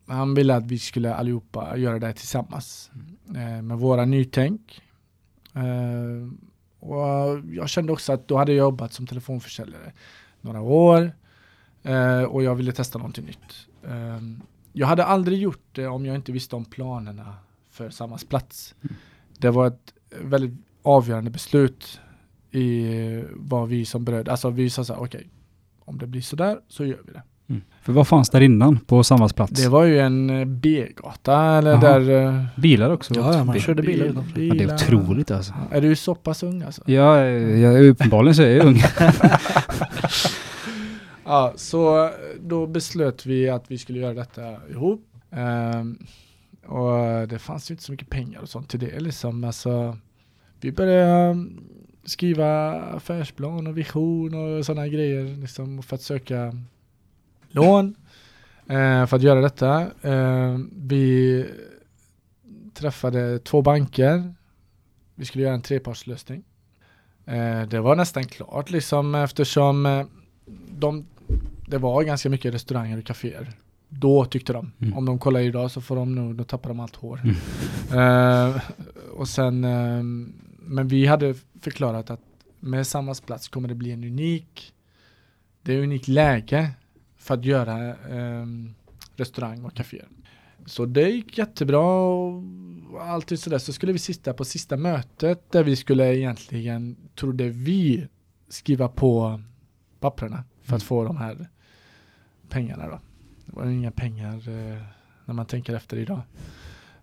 han ville att vi skulle allihopa göra det tillsammans. Eh, med våra nytänk. Eh, Och jag kände också att då hade jag jobbat som telefonförsäljare några år eh, och jag ville testa någonting nytt. Eh, jag hade aldrig gjort det om jag inte visste om planerna för Sammas plats. Mm. Det var ett väldigt avgörande beslut i vad vi som bröd, alltså vi sa så här, okej, om det blir sådär så gör vi det. Mm. För vad fanns där innan på Sammas plats? Det var ju en eh, B-gata eller Jaha. där... eh, Bilar också? Ja, ja, man Bil- körde bilar bil- utanför. Ja, det är bilar. otroligt alltså. Är du så pass ung alltså? Ja, jag, uppenbarligen så är jag ung. Ja, så då beslöt vi att vi skulle göra detta ihop. Ehm, och eh, det fanns ju inte så mycket pengar och sånt till det liksom. Alltså, vi började ehm, skriva affärsplan och vision och sådana grejer liksom för att söka lån eh, för att göra detta. Eh, vi träffade två banker. Vi skulle göra en trepartslösning. Eh, det var nästan klart liksom eftersom eh, de, det var ganska mycket restauranger och kaféer. Då tyckte de. Mm. Om de kollar idag så får de nog, då tappar de allt hår. Mm. Eh, och sen, eh, men vi hade förklarat att med Sammas plats kommer det bli en unik, det är ett unikt läge för att göra eh, restaurang och kaféer. Så det gick jättebra och alltid sådär. Så skulle vi sitta på sista mötet där vi skulle egentligen, trodde vi, skriva på papperna för att Mm. få de här pengarna då. Var inga pengar eh, när man tänker efter idag.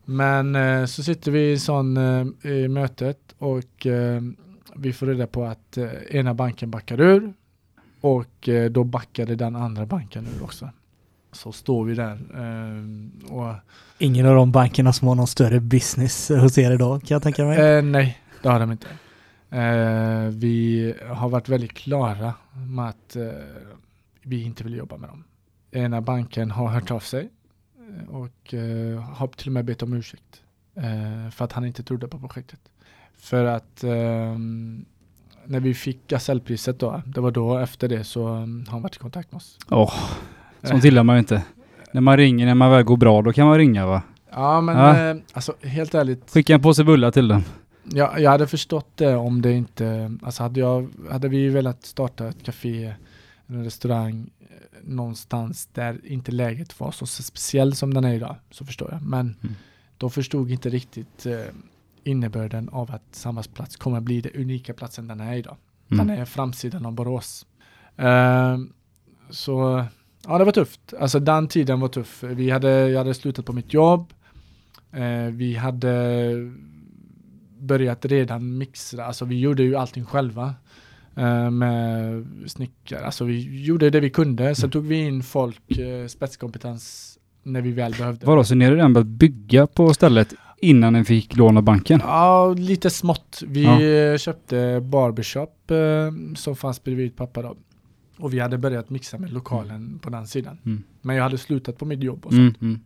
Men eh, så sitter vi i sån eh, i mötet och vi får reda på att ena banken backar ur och då backade den andra banken ur också. Så står vi där och Ingen av de bankerna som har någon större business hos er idag kan jag tänka mig. Nej, det har de inte. Vi har varit väldigt klara med att vi inte vill jobba med dem. Ena banken har hört av sig eh, och eh, har till och med bett om ursäkt eh, för att han inte trodde på projektet. För att ehm, när vi fick gasellpriset då, det var då efter det så um, har han varit i kontakt med oss. Åh, sånt gillar man ju inte. När man ringer när man väl går bra, då kan man ringa va? Ja men Ja. Eh, alltså helt ärligt, Skicka en påse bullar till dem. Jag, jag hade förstått det om det inte, alltså hade, jag, hade vi velat starta ett café, en restaurang eh, någonstans där inte läget var så speciell som den är idag, så förstår jag. Men Mm. de förstod inte riktigt eh, innebörden av att Sammas plats kommer bli den unika platsen den är idag. Den Mm. är framsidan av Borås. Eh, så ja, det var tufft. Alltså den tiden var tuff. Vi hade, jag hade slutat på mitt jobb. Eh, vi hade börjat redan mixa, alltså vi gjorde ju allting själva. Eh, med snickare, alltså vi gjorde det vi kunde. Sen Mm. tog vi in folk, eh, spetskompetens när vi väl behövde. Vadå, så ni hade redan börjat bygga på stället innan ni fick låna banken? Ja, lite smått. Vi Ja. eh, köpte barbershop som fanns bredvid pappa då. Och vi hade börjat mixa med lokalen på den sidan. Mm. Men jag hade slutat på mitt jobb och sånt. Mm.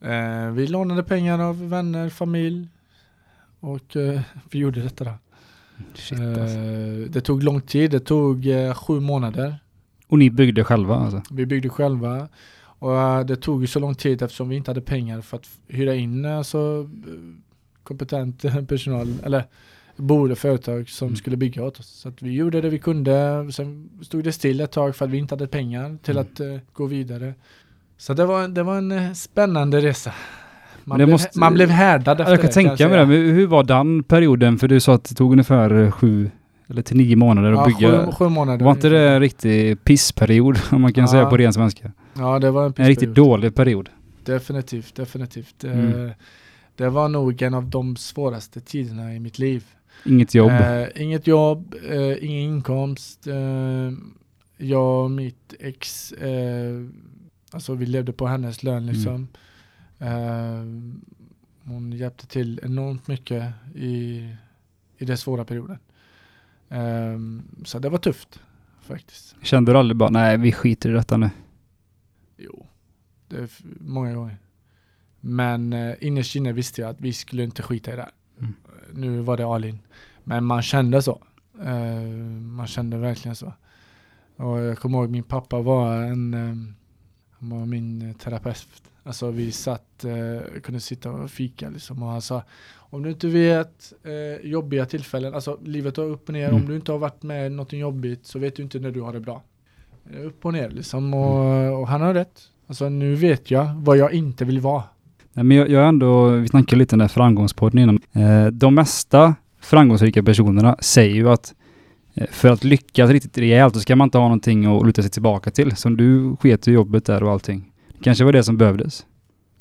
Mm. Eh, vi lånade pengar av vänner, familj. Och vi gjorde detta då. Shit, alltså. Eh, det tog lång tid, det tog eh, sju månader. Och ni byggde själva alltså? Vi byggde själva. Och eh, det tog ju så lång tid eftersom vi inte hade pengar för att hyra in alltså, eh, kompetent personal, eller boende företag som Mm. skulle bygga åt oss. Så att vi gjorde det vi kunde. Sen stod det still ett tag för att vi inte hade pengar till Mm. att eh, gå vidare. Så det var, det var en spännande resa. Man, blev, måste- man blev härdad efter Jag kan det, tänka jag mig det, hur var den perioden? För du sa att det tog ungefär eh, sju eller till nio månader att Ja, bygga. sju, sju månader. Var inte det en riktig pissperiod om man kan Ja. säga på ren svenska? Ja, det var en, En riktigt pissperiod. dålig period. Definitivt, definitivt. Mm. Eh, det var nog en av de svåraste tiderna i mitt liv. Inget jobb. Eh, inget jobb, eh, ingen inkomst. Eh, jag och mitt ex, eh, alltså vi levde på hennes lön liksom. Eh, hon hjälpte till enormt mycket i, i den svåra perioden. Eh, så det var tufft faktiskt. Kände du aldrig bara, nej vi skiter i detta nu? Jo, det är många gånger. Men eh, innerst inne visste jag att vi skulle inte skita i det här. Mm. Nu var det Alin. Men man kände så. Eh, man kände verkligen så. Och jag kommer ihåg min pappa var en, eh, Han var min eh, terapeut. Alltså vi satt, eh, kunde sitta och fika liksom och han sa om du inte vet eh, jobbiga tillfällen, alltså livet har upp och ner, Mm. om du inte har varit med något jobbigt så vet du inte när du har det bra. Eh, Upp och ner liksom och, och han har rätt. Alltså nu vet jag vad jag inte vill vara. Nej, men jag, jag ändå, vi snackade lite om den här framgångspodden innan. Eh, de mesta framgångsrika personerna säger ju att för att lyckas riktigt rejält så ska man inte ha någonting att luta sig tillbaka till. Som du sket i jobbet där och allting. Kanske var det som behövdes.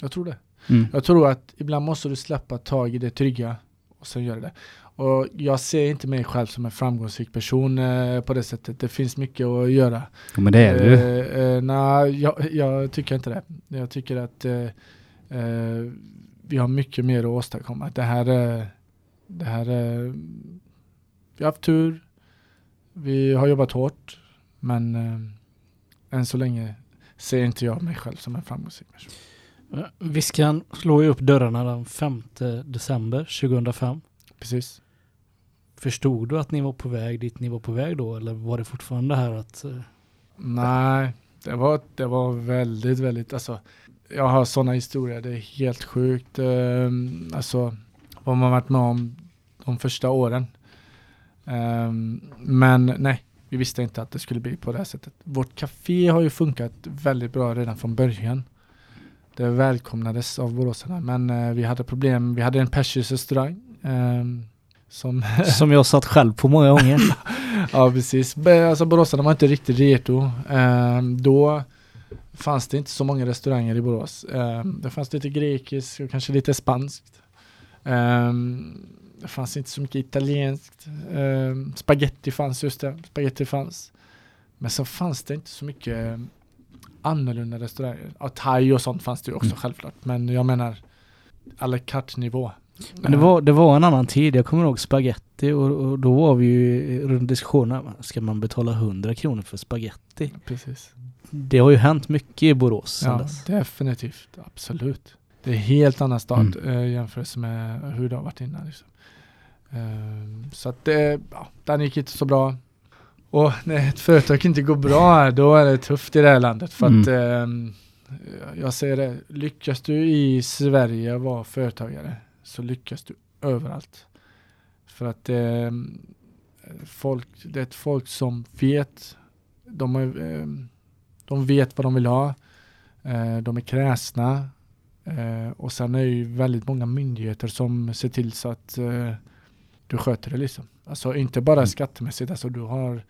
Jag tror det. Mm. Jag tror att ibland måste du släppa tag i det trygga och sen göra det. Och jag ser inte mig själv som en framgångsrik person eh, på det sättet. Det finns mycket att göra. Jo, men det är ju. Eh, eh, nej, jag, jag tycker inte det. Jag tycker att eh, eh, vi har mycket mer att åstadkomma. Det här, eh, det här eh, vi har haft tur. Vi har jobbat hårt. Men eh, än så länge ser inte jag mig själv som en framgångsrik person. Eh, Viskan slår ju upp dörrarna den 5 december 2005. Precis. Förstod du att ni var på väg dit ni var på väg då? Eller var det fortfarande här att... eh, Nej, det var, det var väldigt, väldigt, alltså jag har sådana historier, det är helt sjukt. Um, alltså vad man varit med om de första åren. Ehm, men nej, vi visste inte att det skulle bli på det här sättet. Vårt café har ju funkat väldigt bra redan från början. Det välkomnades av boråsarna, men eh, vi hade problem. Vi hade en persisk restaurang ehm, som Som jag satt själv på många gånger. Ja precis, alltså Boråsarna var inte riktigt redo. Ehm, då fanns det inte så många restauranger i Borås. Ehm, det fanns lite grekiskt och kanske lite spanskt. Ehm, det fanns inte så mycket italienskt. Um, spaghetti fanns, just det. Spaghetti fanns. Men så fanns det inte så mycket eh, annorlunda restauranger. Ja, thai och sånt fanns det ju också Mm. självklart. Men jag menar à la carte nivå. Men det var, det var en annan tid. Jag kommer ihåg spaghetti och, och då var vi ju runt diskussionen. Ska man betala 100 kronor för spaghetti? Precis. Det har ju hänt mycket i Borås sedan Ja, dess. definitivt. Absolut. Det är helt annan stad Mm. eh, jämfört med hur det har varit innan. Liksom. Ehm, så att det, ja, den gick inte så bra. Och när ett företag inte går bra, då är det tufft i det här landet. För att ehm, jag säger det, lyckas du i Sverige vara företagare så lyckas du överallt. För att ehm, folk, det är ett folk som vet, de, är, ehm, de vet vad de vill ha. Eh, de är kräsna. Eh, och sen är det ju väldigt många myndigheter som ser till så att eh, du sköter det liksom. Alltså inte bara Mm. skattemässigt, alltså du har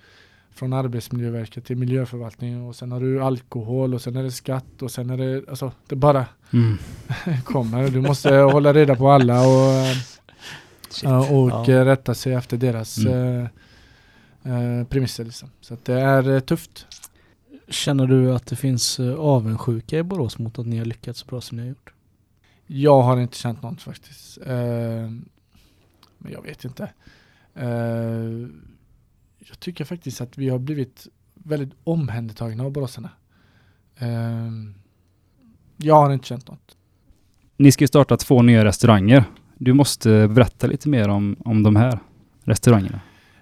från Arbetsmiljöverket till miljöförvaltning och sen har du alkohol och sen är det skatt och sen är det, alltså det bara Mm. kommer. Du måste hålla reda på alla och, och Ja. eh, rätta sig efter deras Mm. eh, eh, premisser liksom. Så det är eh, tufft. Känner du att det finns avundsjuka i Borås mot att ni har lyckats så bra som ni har gjort? Jag har inte känt något faktiskt. Eh, men jag vet inte. Eh, jag tycker faktiskt att vi har blivit väldigt omhändertagna av boråsarna. Eh, jag har inte känt något. Ni ska ju starta två nya restauranger. Du måste berätta lite mer om, om de här restaurangerna.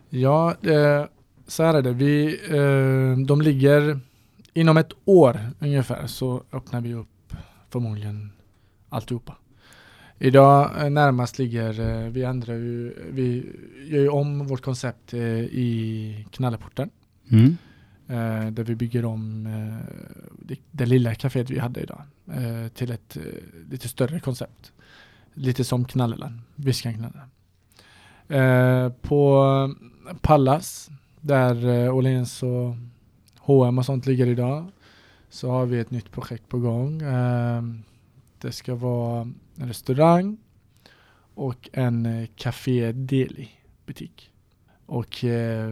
Ja, eh, så här är det. Vi, eh, de ligger inom ett år ungefär så öppnar vi upp förmodligen alltihopa. Idag eh, närmast ligger, eh, vi ändrar ju, vi gör ju om vårt koncept eh, i Knalleporten. Mm. Där vi bygger om det, det lilla kaféet vi hade idag till ett lite större koncept. Lite som Knalleland, Viskan Knalleland. På Pallas, där Åhléns och H&M och sånt ligger idag, så har vi ett nytt projekt på gång. Det ska vara en restaurang och en eh, Café Deli butik. Och eh,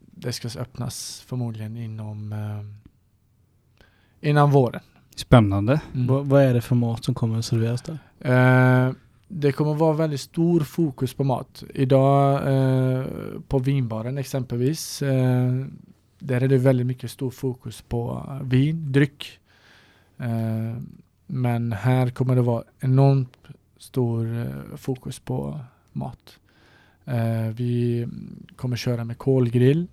det ska öppnas förmodligen inom eh, innan våren. Spännande. Va- vad är det för mat som kommer att serveras där? Eh, det kommer vara väldigt stor fokus på mat. Idag eh, på vinbaren exempelvis, eh, där är det väldigt mycket stor fokus på vin, dryck. Men här kommer det vara enormt stor eh, fokus på mat. Eh, vi kommer köra med kolgrill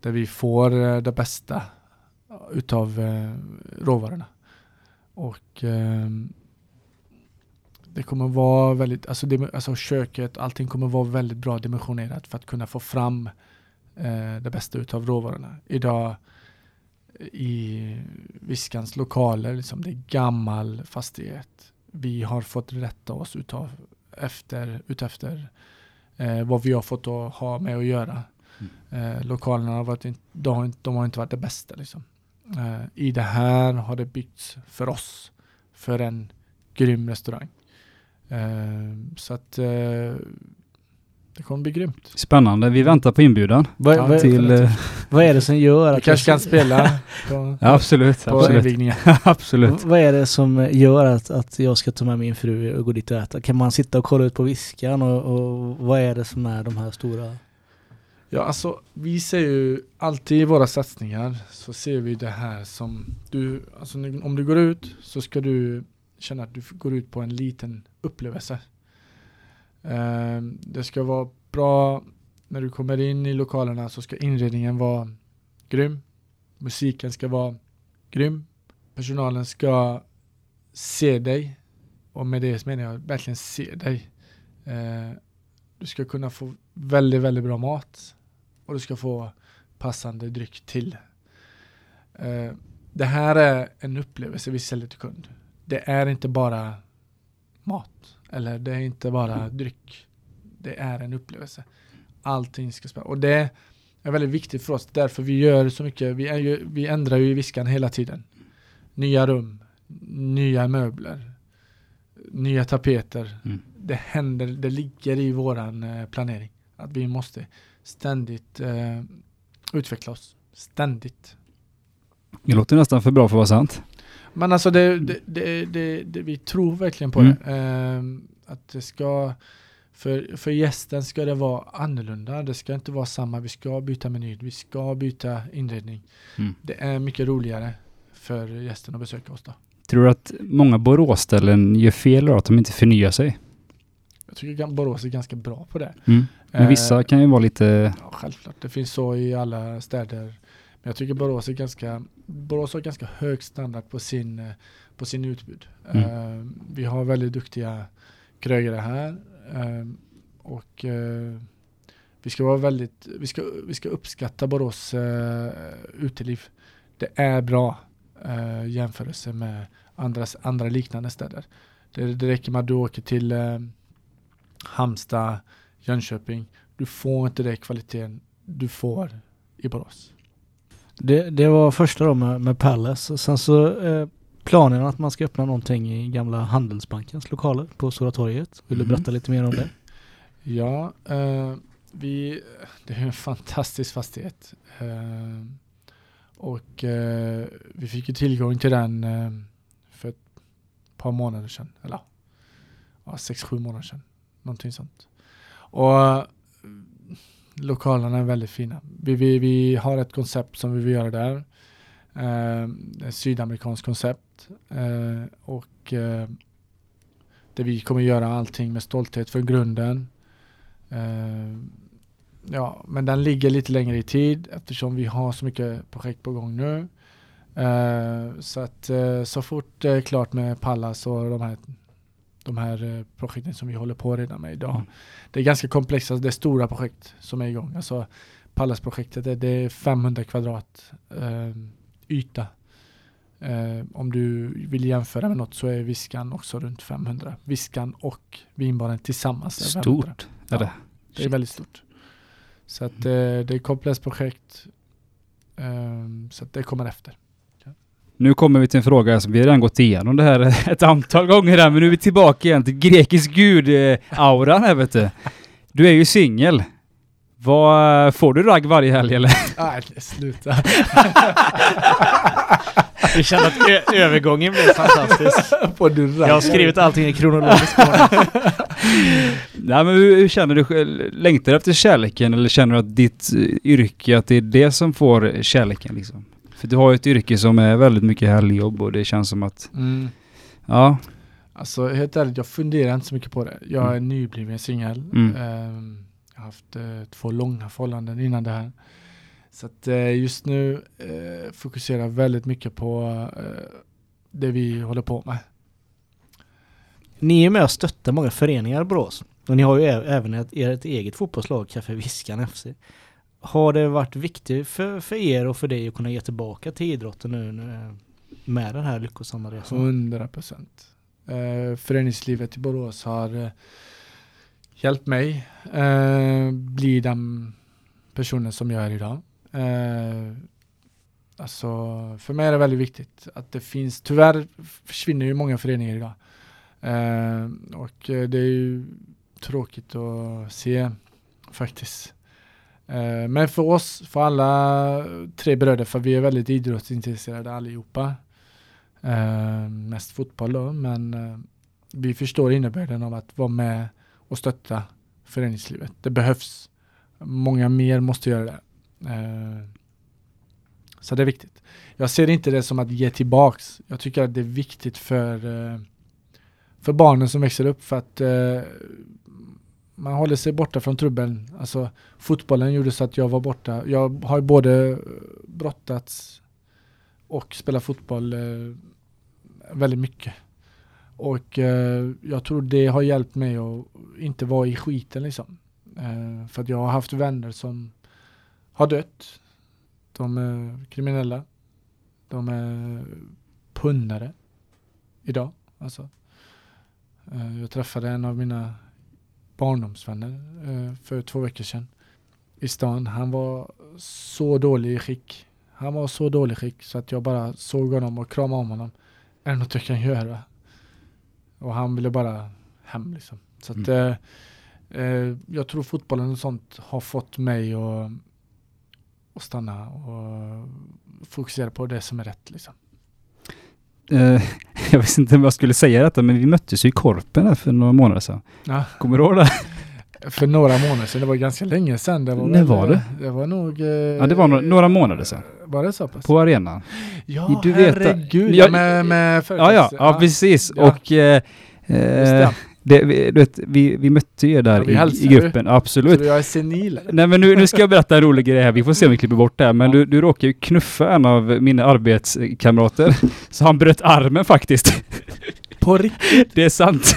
där vi får eh, det bästa utav eh, råvarorna. Och eh, det kommer vara väldigt, alltså, det, alltså köket, allting kommer vara väldigt bra dimensionerat för att kunna få fram eh, det bästa utav råvarorna. Idag i Viskans lokaler, liksom, det är gammal fastighet. Vi har fått rätta oss utav efter, utefter eh, vad vi har fått att ha med att göra. Eh, lokalerna har varit, de, har inte, de har inte varit det bästa. Liksom. Eh, I det här har det byggts för oss, för en grym restaurang. Eh, så att eh, det kommer bli grymt. Spännande. Vi väntar på inbjudan Vad, Ja, till... eh, vad är det som gör Du att... kanske kan spela på, Ja, absolut. på absolut. absolut. Vad är det som gör att, att jag ska ta med min fru och gå dit och äta? Kan man sitta och kolla ut på viskan och, och vad är det som är de här stora... Ja, alltså vi ser ju alltid i våra satsningar så ser vi det här som du, alltså om du går ut så ska du känna att du går ut på en liten upplevelse. Ehm, det ska vara bra när du kommer in i lokalerna så ska inredningen vara grym. Musiken ska vara grym. Personalen ska se dig och med det menar jag verkligen se dig. Eh, du ska kunna få väldigt, väldigt bra mat och du ska få passande dryck till. Eh, det här är en upplevelse vi säljer till kund. Det är inte bara mat eller det är inte bara dryck. Det är en upplevelse. Allting ska spela. Och det är väldigt viktigt för oss. Därför vi gör så mycket. Vi, ju, vi ändrar ju i viskan hela tiden. Nya rum, nya möbler, nya tapeter. Mm. Det händer, det ligger i våran eh, planering. Att vi måste ständigt eh, utveckla oss. Ständigt. Det låter nästan för bra för att vara sant. Men alltså det, det, det, vi tror verkligen på Mm. det. Ehm, att det ska, för, för gästen ska det vara annorlunda. Det ska inte vara samma. Vi ska byta meny. Vi ska byta inredning. Mm. Det är mycket roligare för gästen att besöka oss då. Tror du att många Boråsställen gör fel då, att de inte förnyar sig? Jag tycker Borås är ganska bra på det. Men Eh, vissa kan ju vara lite... Ja, självklart. Det finns så i alla städer. Jag tycker Borås är ganska, Borås har ganska hög standard på sin, eh, på sin utbud. Mm. Eh, vi har väldigt duktiga krögare här. eh, och eh, vi ska vara väldigt, vi ska, vi ska uppskatta Borås uh, uteliv. Det är bra uh, jämförelse med andra, andra liknande städer. Det, det räcker med att du åker till uh, Halmstad, Jönköping. Du får inte den kvaliteten du får i Borås. Det, det var första då med, med Palace. Sen så eh, planen att man ska öppna någonting i gamla Handelsbankens lokaler på Stora torget. Vill du Mhm. berätta lite mer om det? Ja, eh, vi, det är en fantastisk fastighet. Eh, och eh, vi fick ju tillgång till den eh, för ett par månader sedan. Eller ja, sex, sju månader sedan. Någonting sånt. Och lokalerna är väldigt fina. Vi, vi, vi har ett koncept som vi vill göra där. Eh, ett sydamerikanskt koncept. Eh, och eh, där vi kommer göra allting med stolthet för grunden. Eh, ja, men den ligger lite längre i tid eftersom vi har så mycket projekt på gång nu. Eh, så att eh, så fort det är klart med Pallas och de här, de här eh, projekten som vi håller på redan med idag. Mm. Det är ganska komplexa, det är stora projekt som är igång. Alltså Pallas-projektet det, är 500 kvadrat eh, yta. Eh, om du vill jämföra med något så är Viskan också runt 500. Viskan och vinbaren tillsammans är 500. Stort. Ja. Är det? Det är väldigt stort. Så att eh, det är komplext projekt. Ehm, så det kommer efter. Nu kommer vi till en fråga som vi redan gått igenom det här ett antal gånger här, men nu är vi tillbaka igen till grekisk gud-auran här vet du. Du är ju singel. Vad, får du ragg varje helg eller? Nej, sluta. Vi kände att övergången blev fantastisk. Jag har skrivit allting i kronologisk ordning. Nej men hur, hur känner du? Längtar du efter kärleken eller känner du att ditt eh, yrke, att det är det som får kärleken liksom? För du har ju ett yrke som är väldigt mycket helgjobb och det känns som att, Mm. ja. Alltså helt ärligt, jag funderar inte så mycket på det. Jag är Mm. nybliven singel. Mm. Ehm, jag har haft eh, två långa förhållanden innan det här. Så att eh, just nu eh, fokuserar jag väldigt mycket på det vi håller på med. Ni är med och stöttar många föreningar i Borås. Och ni har ju även ett, ert eget fotbollslag, Café Viskan FC. Har det varit viktigt för, för er och för dig att kunna ge tillbaka till idrotten nu med den här lyckosamma resan? 100 procent. Eh, föreningslivet i Borås har eh, hjälpt mig eh, bli den personen som jag är idag. Eh, alltså, för mig är det väldigt viktigt att det finns, tyvärr försvinner ju många föreningar idag. Eh, och det är ju tråkigt att se faktiskt. Eh, men för oss, för alla tre bröder, för vi är väldigt idrottsintresserade allihopa. Eh, mest fotboll då, men eh, vi förstår innebörden av att vara med och stötta föreningslivet. Det behövs. Många mer måste göra det. Så det är viktigt. Jag ser inte det som att ge tillbaks. Jag tycker att det är viktigt för, för barnen som växer upp för att man håller sig borta från trubbeln. Alltså fotbollen gjorde så att jag var borta. Jag har både brottats och spelat fotboll eh, väldigt mycket. Och eh, jag tror det har hjälpt mig att inte vara i skiten liksom. Eh, för att jag har haft vänner som har dött. De är kriminella. De är pundare. idag. Alltså. Eh, jag träffade en av mina barndomsvänner eh, för två veckor sedan i stan. Han var så dålig i skick. Han var så dålig i skick så att jag bara såg honom och kramade om honom. Är det något jag kan göra? Och han ville bara hem liksom. Så att eh, eh, jag tror fotbollen och sånt har fått mig att, att stanna och fokusera på det som är rätt liksom. Eh, jag visste inte om jag skulle säga detta, men vi möttes ju i Korpen för några månader sedan. Ja, Kommer du ihåg det? för några månader sedan, det var ganska länge sedan. Det var När var det? Det var nog... Eh, Ja, det var några, några månader sedan. Var det så pass? På arenan. ja, du vet- herregud. Ja, Ja, med, med Ja, ja, ja, precis. Ja. Och eh, det. vi, du vet, vi, vi mötte er där Ja, i, i gruppen. Absolut. Så jag är senil? Nej men nu, nu ska jag berätta en rolig grej här. Vi får se om vi klipper bort det här. Men Ja. du, du råkar ju knuffa en av mina arbetskamrater. Så han bröt armen faktiskt. På riktigt? Det är sant.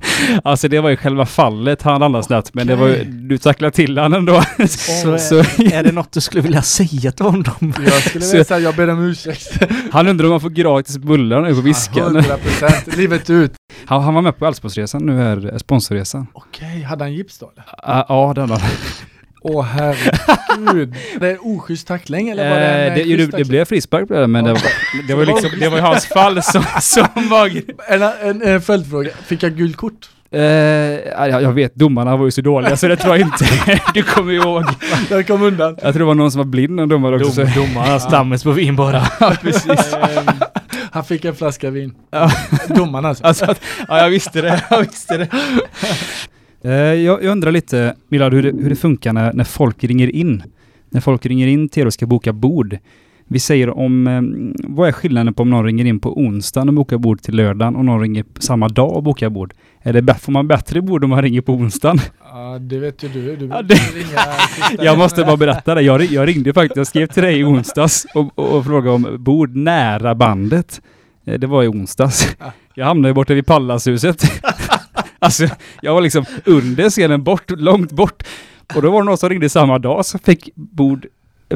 Alltså det var ju själva fallet han landade snett. Men det var ju, du tacklade till han ändå. Så, är, Så, är det något du skulle vilja säga till honom? Jag skulle vilja säga jag ber om ursäkt. han undrar om han får gratis bullar nu på Viskan. 100% livet ut. Han, han var med på Älvsborgsresan nu här, sponsorresan. Okej, hade han gips då eller? Ah, Ja, den har Åh herregud. det är oschysst tackling eller var det en Eh, eh, det, det, det blev frispark blev det, men det var, det var, liksom, det var ju hans fall som, som var... En, en, en följdfråga, fick jag gult kort? Eh, jag, vet, domarna var ju så dåliga så det tror jag inte. Du kommer ihåg. Jag kom undan. Jag tror det var någon som var blind en domare också. Dom, domarna stammes på vin bara. Ja, precis. Ehm, han fick en flaska vin. Ja. Domaren alltså. Alltså, ja, jag visste det. Jag visste det. Eh, jag, jag undrar lite, Milad, hur det, hur det funkar när, när folk ringer in. När folk ringer in till er och ska boka bord. Vi säger om, eh, vad är skillnaden på om någon ringer in på onsdagen och bokar bord till lördagen och någon ringer samma dag och bokar bord? Är det, får man bättre bord om man ringer på onsdagen? Ja, det vet ju du. Du Ja, det- Jag måste bara berätta det. Jag, jag ringde faktiskt, jag skrev till dig i onsdags och, och, och frågade om bord nära bandet. Eh, Det var i onsdags. Ja. Jag hamnade borta vid Pallashuset. alltså, jag var liksom under scenen, bort, långt bort. Och då var det någon som ringde samma dag som fick bord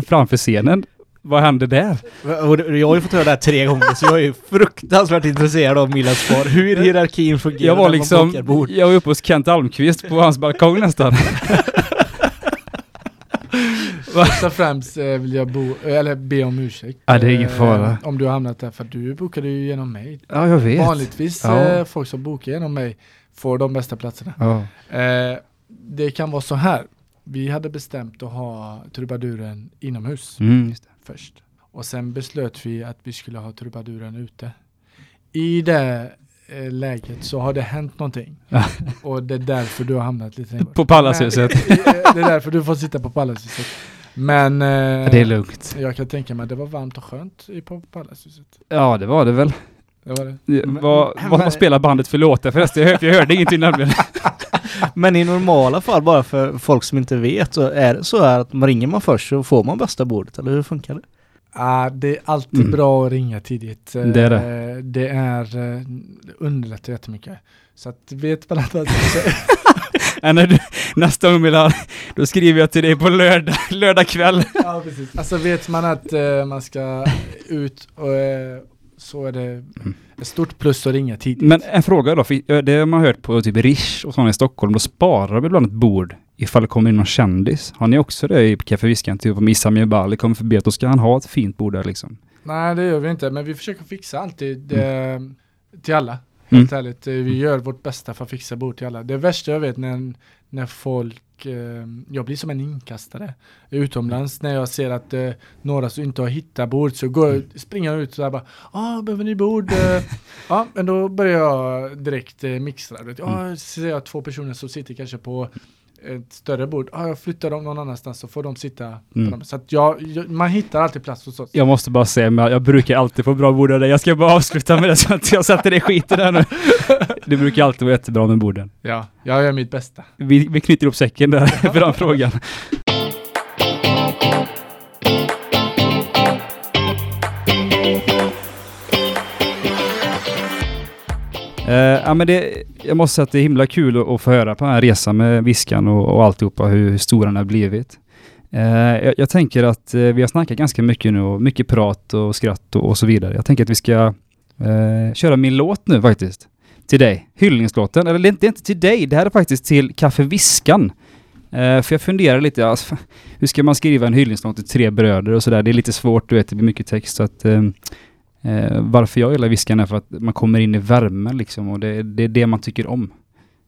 framför scenen. Vad hände där? Jag har ju fått höra det här tre gånger så jag är ju fruktansvärt intresserad av Milas svar. Hur hierarkin fungerar Jag var när man liksom, jag var uppe hos Kent Almqvist på hans balkong nästan. Först och främst eh, vill jag bo, eller be om ursäkt. Ja, det är ingen eh, fara. Om du har hamnat där, för du bokade ju genom mig. Ja, jag vet. Vanligtvis Ja. eh, folk som bokar genom mig får de bästa platserna. Ja. Eh, det kan vara så här. Vi hade bestämt att ha trubaduren inomhus Mm, först. Och sen beslöt vi att vi skulle ha trubaduren ute. I det eh, läget så har det hänt någonting. Ja. Och det är därför du har hamnat lite längre. På Pallashuset. Men, eh, det är därför du får sitta på Pallashuset. Men eh, det är lugnt. jag kan tänka mig att det var varmt och skönt i på Pallashuset. Ja, det var det väl. Det var det. Men- vad, men- vad, vad spelar bandet för låtar förresten? Jag hörde, jag hörde ingenting nämligen. Men i normala fall, bara för folk som inte vet, så är det så här att man ringer man först så får man bästa bordet, eller hur funkar det? Ah, det är alltid Mm. bra att ringa tidigt. Det är det. Eh, Det är, eh, det underlättar jättemycket. Så att vet man att när du, nästa gång vill ha, då skriver jag till dig på lördag, lördag kväll. Ja, precis. Alltså vet man att eh, man ska ut och eh, så är det ett stort plus att ringa tidigt. Men en fråga då, för det har man hört på typ Rish och sådana i Stockholm, då sparar de ibland ett bord ifall det kommer in någon kändis. Har ni också det i Café Viskan? Typ om Issa Mjebali kommer förbi, då ska han ha ett fint bord där liksom. Nej det gör vi inte, men vi försöker fixa alltid eh, till alla. Helt ärligt, Eh, vi gör vårt bästa för att fixa bord till alla. Det värsta jag vet när, när folk, eh, jag blir som en inkastare utomlands när jag ser att eh, några som inte har hittat bord så går, jag- springer jag ut och bara ah, behöver ni bord? Eh, ja, men då börjar jag direkt eh, mixtra. Vet, ja, Mm. ser jag två personer som sitter kanske på ett större bord, ah, jag flyttar dem någon annanstans så får de sitta Mm. dem. Så att jag, jag, man hittar alltid plats hos oss. Jag måste bara säga, men jag brukar alltid få bra bord av dig. Jag ska bara avsluta med det så att jag sätter dig skiten där nu. Det brukar alltid vara jättebra med borden. Ja, jag gör mitt bästa. Vi, vi knyter ihop säcken där för den frågan. Eh, ja, men det, jag måste säga att det är himla kul att, att få höra på den här resan med Viskan och, och alltihopa, hur, hur stor den har blivit. Eh, jag, jag tänker att eh, vi har snackat ganska mycket nu och mycket prat och skratt och, och så vidare. Jag tänker att vi ska eh, köra min låt nu faktiskt. Till dig. Hyllningslåten. Eller det är inte, det är inte till dig, det här är faktiskt till Kaffe Viskan. Eh, för jag funderar lite, alltså, hur ska man skriva en hyllningslåt till tre bröder och sådär? Det är lite svårt, du vet, det blir mycket text. Så att, eh, eh, varför jag gillar Viskan är för att man kommer in i värmen liksom och det, det är det man tycker om.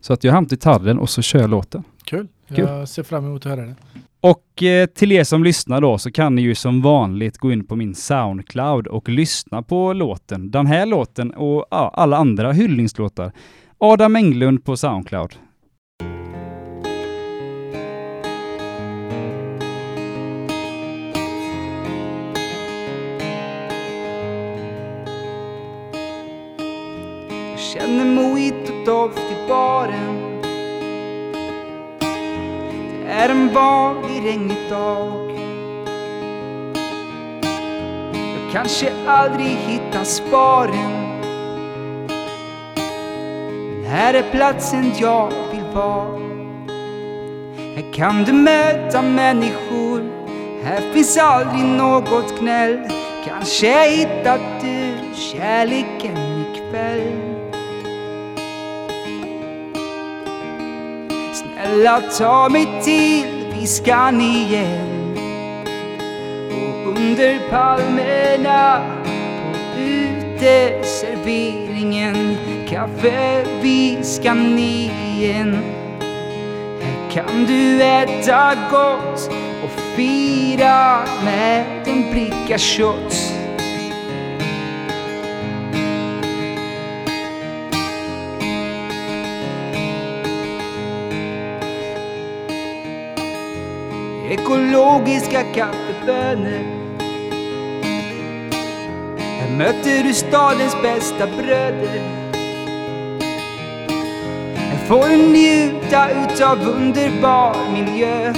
Så att jag har hämtat gitarren och så kör jag låten. Kul. Kul. Jag ser fram emot att höra det. Och eh, till er som lyssnar då så kan ni ju som vanligt gå in på min Soundcloud och lyssna på låten. Den här låten och ja, alla andra hyllningslåtar. Adam Englund på Soundcloud. En mojito doft i baren. Det är en vanlig regnig dag. Jag kanske aldrig hittar sparen. Men här är platsen jag vill vara. Här kan du möta människor. Här finns aldrig något gnäll. Kanske hittar du kärleken ikväll. Snälla ta mig till Viskan igen. Och under palmerna på uteserveringen Kaffe Viskan igen. Här kan du äta gott och fira med en bricka shots. Ekologiska kaffebönor. Här möter du stadens bästa bröder. Här får du njuta utav underbar miljö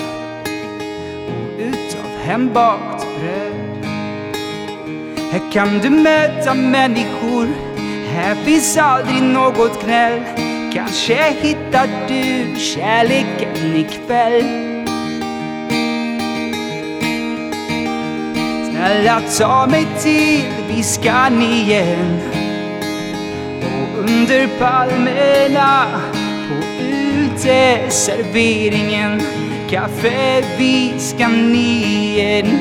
och utav hembakt bröd. Här kan du möta människor, här finns aldrig något gnäll. Kanske hittar du kärleken ikväll. Snälla ta mig till Viskan igen. Och under palmerna på uteserveringen. Café Viskan igen.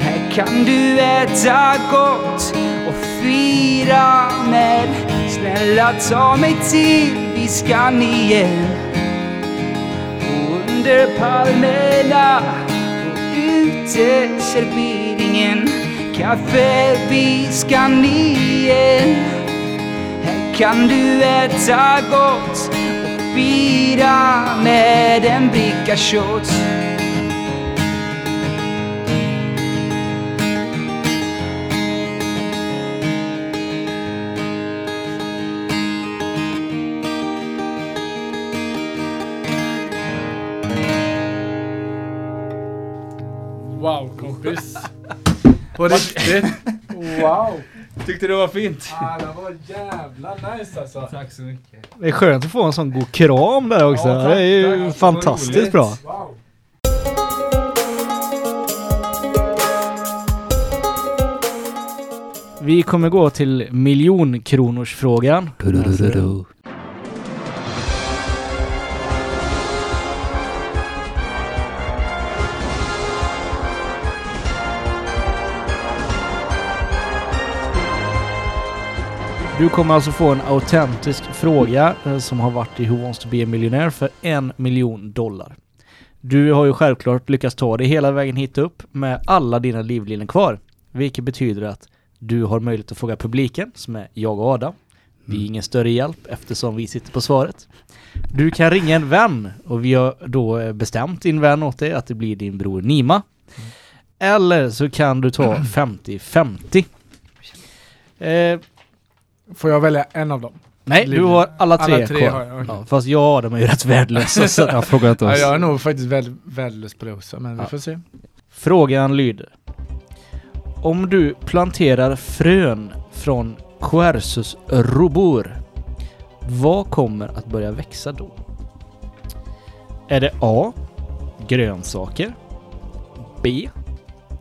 Här kan du äta gott och fira med Snälla ta mig till Viskan igen. Och under palmerna uteserveringen. Kaffe vid igen Här kan du äta gott och fira med en bricka shots. Riktigt. Wow. Tyckte det var fint? Ah, det var jävla nice alltså. Tack så mycket. Det är skönt att få en sån god kram där också. Ja, tack, det är ju tack. fantastiskt Vad roligt. bra. Wow. Vi kommer gå till miljonkronorsfrågan. Du kommer alltså få en autentisk fråga eh, som har varit i Who Wants To Be A Millionaire för en miljon dollar. Du har ju självklart lyckats ta dig hela vägen hit upp med alla dina livlinor kvar. Vilket betyder att du har möjlighet att fråga publiken, som är jag och Adam. Vi är ingen större hjälp eftersom vi sitter på svaret. Du kan ringa en vän och vi har då eh, bestämt din vän åt dig att det blir din bror Nima. Eller så kan du ta 50-50. Eh, Får jag välja en av dem? nej, du Livlina. har alla tre, Alla tre kvar. har jag, okej. ja, fast jag och Adam är ju rätt värdelösa. så Jag frågar inte Ja, oss. jag är nog faktiskt väl, värdelös på det också, men Ja. vi får se. Frågan lyder. Om du planterar frön från Quercus rubor, vad kommer att börja växa då? Är det A. Grönsaker B.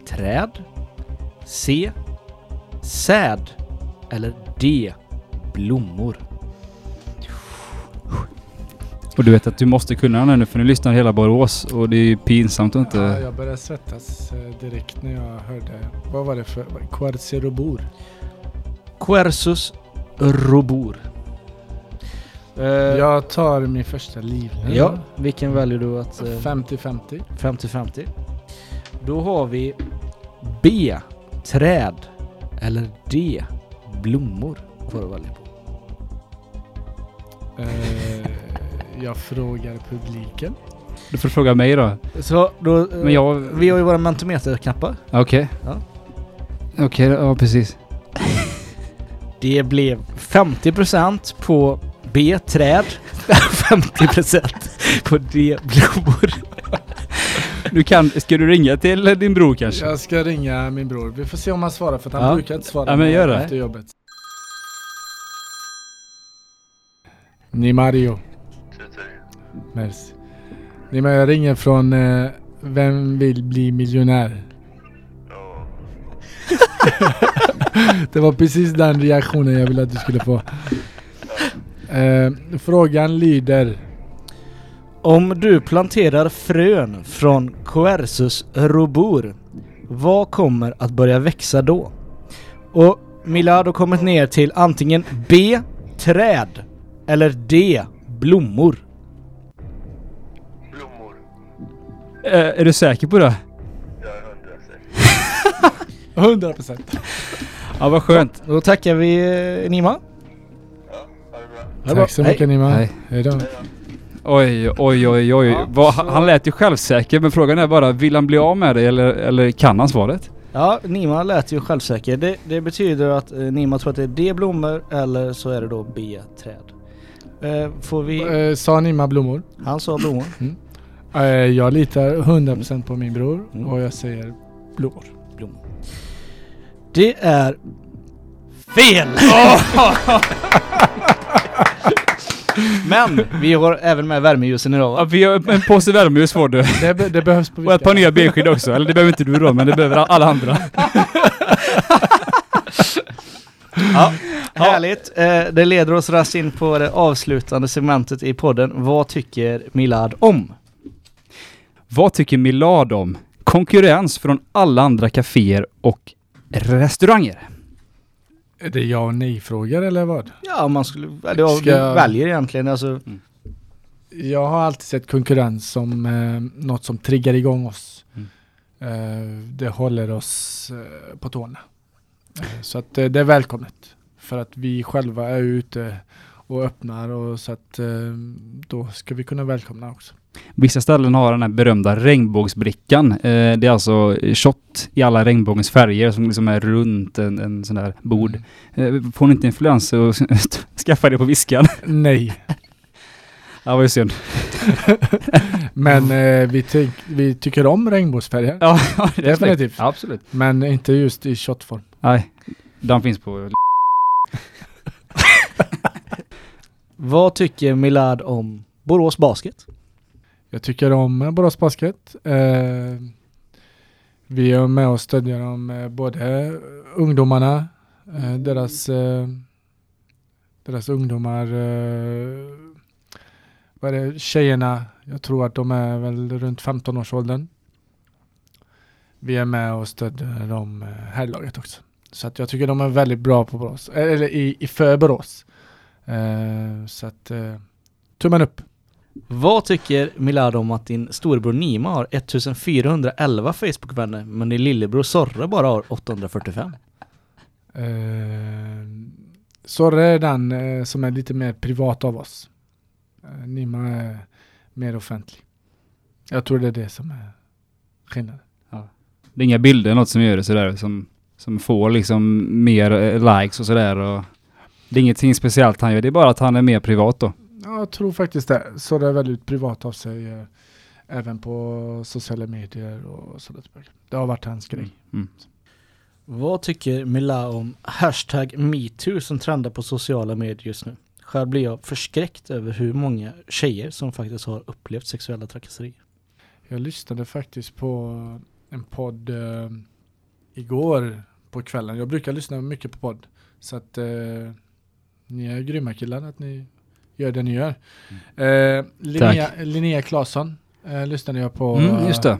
Träd C. Säd eller D. Blommor? Och du vet att du måste kunna den här nu för nu lyssnar hela Borås och det är ju pinsamt att inte... Ja, jag började svettas eh, direkt när jag hörde. Vad var det för Quartzerobor? Quercus rubor. Eh, Jag tar min första livlina. Ja, vilken väljer du att... eh, 50-50. 50-50. Då har vi B. Träd. Eller D. Blommor. Får du välja på. Eh, jag frågar publiken. Du får fråga mig då. Så då... eh, Men jag... Vi har ju våra mentometerknappar. Okej. Ja. Okej, ja precis. Det blev 50% på B. Träd. 50% på D. Blommor. Du kan... Ska du ringa till din bror kanske? Jag ska ringa min bror. Vi får se om han svarar för att han Ja. brukar inte svara Ja, men gör det. efter jobbet. Ni Mario. Merci. Ni Mario, jag ringer från eh, Vem vill bli miljonär? det var precis den reaktionen jag ville att du skulle få. Eh, frågan lyder. Om du planterar frön från Quercus rubor, vad kommer att börja växa då? Och Milad har kommit ner till antingen B. Träd eller D. Blommor. Blommor. Eh, är du säker på det? Jag är hundra säker. 100%. Ja, vad skönt. Då tackar vi eh, Nima. Ja, ha det bra. Tack så Hej. mycket Nima. Hej. Hej då. Oj, oj, oj, oj. Ja, Vad- så- Han lät ju självsäker men frågan är bara, vill han bli av med det eller, eller kan han svaret? Ja, Nima lät ju självsäker. Det, det betyder att eh, Nima tror att det är D. Blommor eller så är det då B. Träd. Eh, får vi... Eh, sa Nima blommor? Han sa blommor. Eh, jag litar 100% på min bror Mm. och jag säger blommor. blommor. Det är fel! Men vi har även med värmeljusen idag Ja, va? vi har en påse värmeljus får du. Det, be- det behövs på Och ett par nya benskydd också. Eller det behöver inte du då, men det behöver alla andra. Ja, härligt. Eh, det leder oss rast in på det avslutande segmentet i podden. Vad tycker Milad om? Vad tycker Milad om konkurrens från alla andra kaféer och restauranger? Är det ja och nej-frågor eller vad? Ja, man skulle... Eller, Ska du jag- väljer egentligen alltså. Jag har alltid sett konkurrens som eh, något som triggar igång oss. Mm. Eh, det håller oss eh, på tårna. Eh, så att eh, det är välkommet. För att vi själva är ute och öppnar och så att eh, då ska vi kunna välkomna också. Vissa ställen har den här berömda regnbågsbrickan. Eh, det är alltså shot i alla regnbågens färger som liksom är runt en, en sån där bord. Eh, får ni inte influenser och skaffa det på viskan? Nej. Ja, vad synd. Men eh, vi, ty- vi tycker om regnbågsfärger. Ja, det är Definitivt. Ja, absolut. Men inte just i shotform. Nej, de finns på... Vad tycker Milad om Borås Basket? Jag tycker om eh, Borås Basket. Eh, vi är med och stödjer dem, eh, både ungdomarna, eh, deras, eh, deras ungdomar, eh, vad är det, tjejerna, jag tror att de är väl runt 15-årsåldern. Vi är med och stödjer dem eh, här i laget också. Så att jag tycker de är väldigt bra på Borås, eller i, i för Borås. Eh, så att eh, tummen upp. Vad tycker Milad om att din storebror Nima har 1411 Facebook-vänner men din lillebror Sorre bara har 845? Eh, Sorre är den eh, som är lite mer privat av oss. Eh, Nima är mer offentlig. Jag tror det är det som är skillnaden. Det är inga bilder, något som gör det sådär, som, som får liksom mer likes och sådär. Och det är ingenting speciellt han gör, det är bara att han är mer privat då. Ja, jag tror faktiskt det. Sorre är väldigt privat av sig. Eh, även på sociala medier och sådär. Det har varit hans grej. Mm. Vad tycker Mila om hashtag metoo som trendar på sociala medier just nu? Själv blir jag förskräckt över hur många tjejer som faktiskt har upplevt sexuella trakasserier. Jag lyssnade faktiskt på en podd eh, igår på kvällen. Jag brukar lyssna mycket på podd. Så att eh, ni är grymma killar att ni gör det ni gör. Eh, Linnea, Linnea Claesson eh, lyssnade jag på. Mm, just det.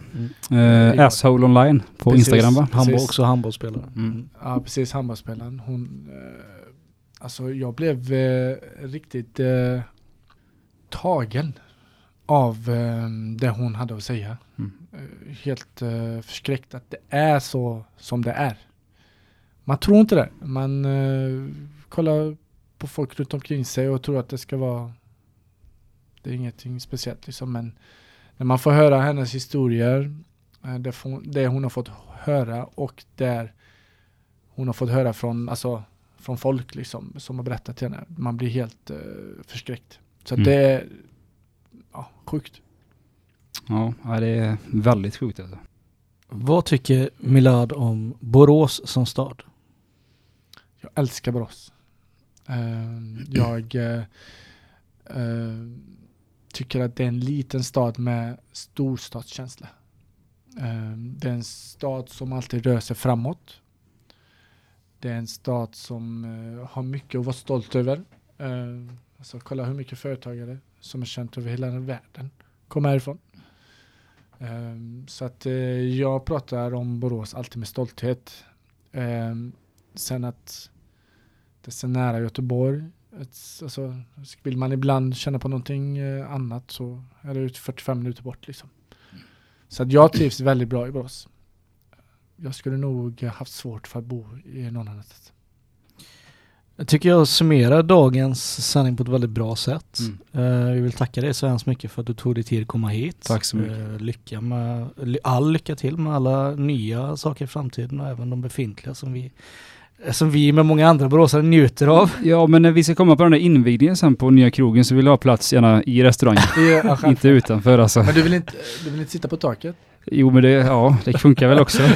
Mm. Uh, Asshole online på Precis. Instagram va? Han var Precis. också handbollsspelare. Mm. Ja, precis. Handbollsspelaren. Hon, eh, alltså jag blev eh, riktigt eh, tagen av eh, det hon hade att säga. Mm. Eh, helt eh, förskräckt att det är så som det är. Man tror inte det. Man eh, kollar på folk runt omkring sig och tror att det ska vara det är ingenting speciellt liksom men när man får höra hennes historier eh, det, det hon har fått höra och där hon har fått höra från, alltså, från folk liksom, som har berättat till henne. Man blir helt eh, förskräckt. Så Mm. det är ja, sjukt. Ja, ja, det är väldigt sjukt alltså. Vad tycker Milad om Borås som stad? Jag älskar Borås. Eh, jag eh, eh, tycker att det är en liten stad med storstadskänsla. Det är en stad som alltid rör sig framåt. Det är en stad som har mycket att vara stolt över. Alltså kolla hur mycket företagare som är känt över hela världen kommer härifrån. Så att jag pratar om Borås alltid med stolthet. Sen att det är så nära Göteborg. Ett, alltså, vill man ibland känna på någonting eh, annat så är det ut 45 minuter bort liksom. Så att jag trivs väldigt bra i Borås. Jag skulle nog haft svårt för att bo i någon annanstans. Jag tycker jag summerar dagens sändning på ett väldigt bra sätt. Mm. Eh, vi vill tacka dig så hemskt mycket för att du tog dig tid att komma hit. Tack så mycket. Eh, lycka med, all lycka till med alla nya saker i framtiden och även de befintliga som vi, som vi med många andra boråsare njuter av. Ja, men när vi ska komma på den där invigningen sen på nya krogen så vill jag ha plats gärna i restaurangen. inte utanför alltså. Men du vill inte, du vill inte sitta på taket? Jo, men det, ja, det funkar väl också.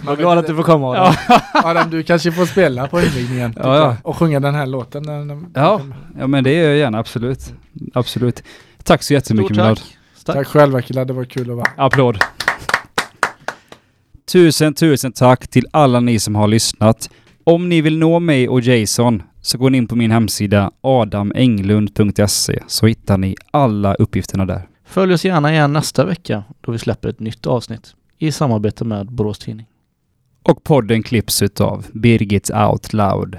Vad glad att du får komma Adam. ja, Adam, du kanske får spela på invigningen. Ja, ja. Och sjunga den här låten. När, när, Ja. ja, men det gör jag gärna, absolut. Absolut. Tack så jättemycket Stort Milad. tack. Tack. Tack själva killar, det var kul att vara Applåd. Tusen, tusen tack till alla ni som har lyssnat. Om ni vill nå mig och Jason så går ni in på min hemsida adamenglund.se så hittar ni alla uppgifterna där. Följ oss gärna igen nästa vecka då vi släpper ett nytt avsnitt i samarbete med Borås Tidning. Och podden klipps utav Birgit Out Loud.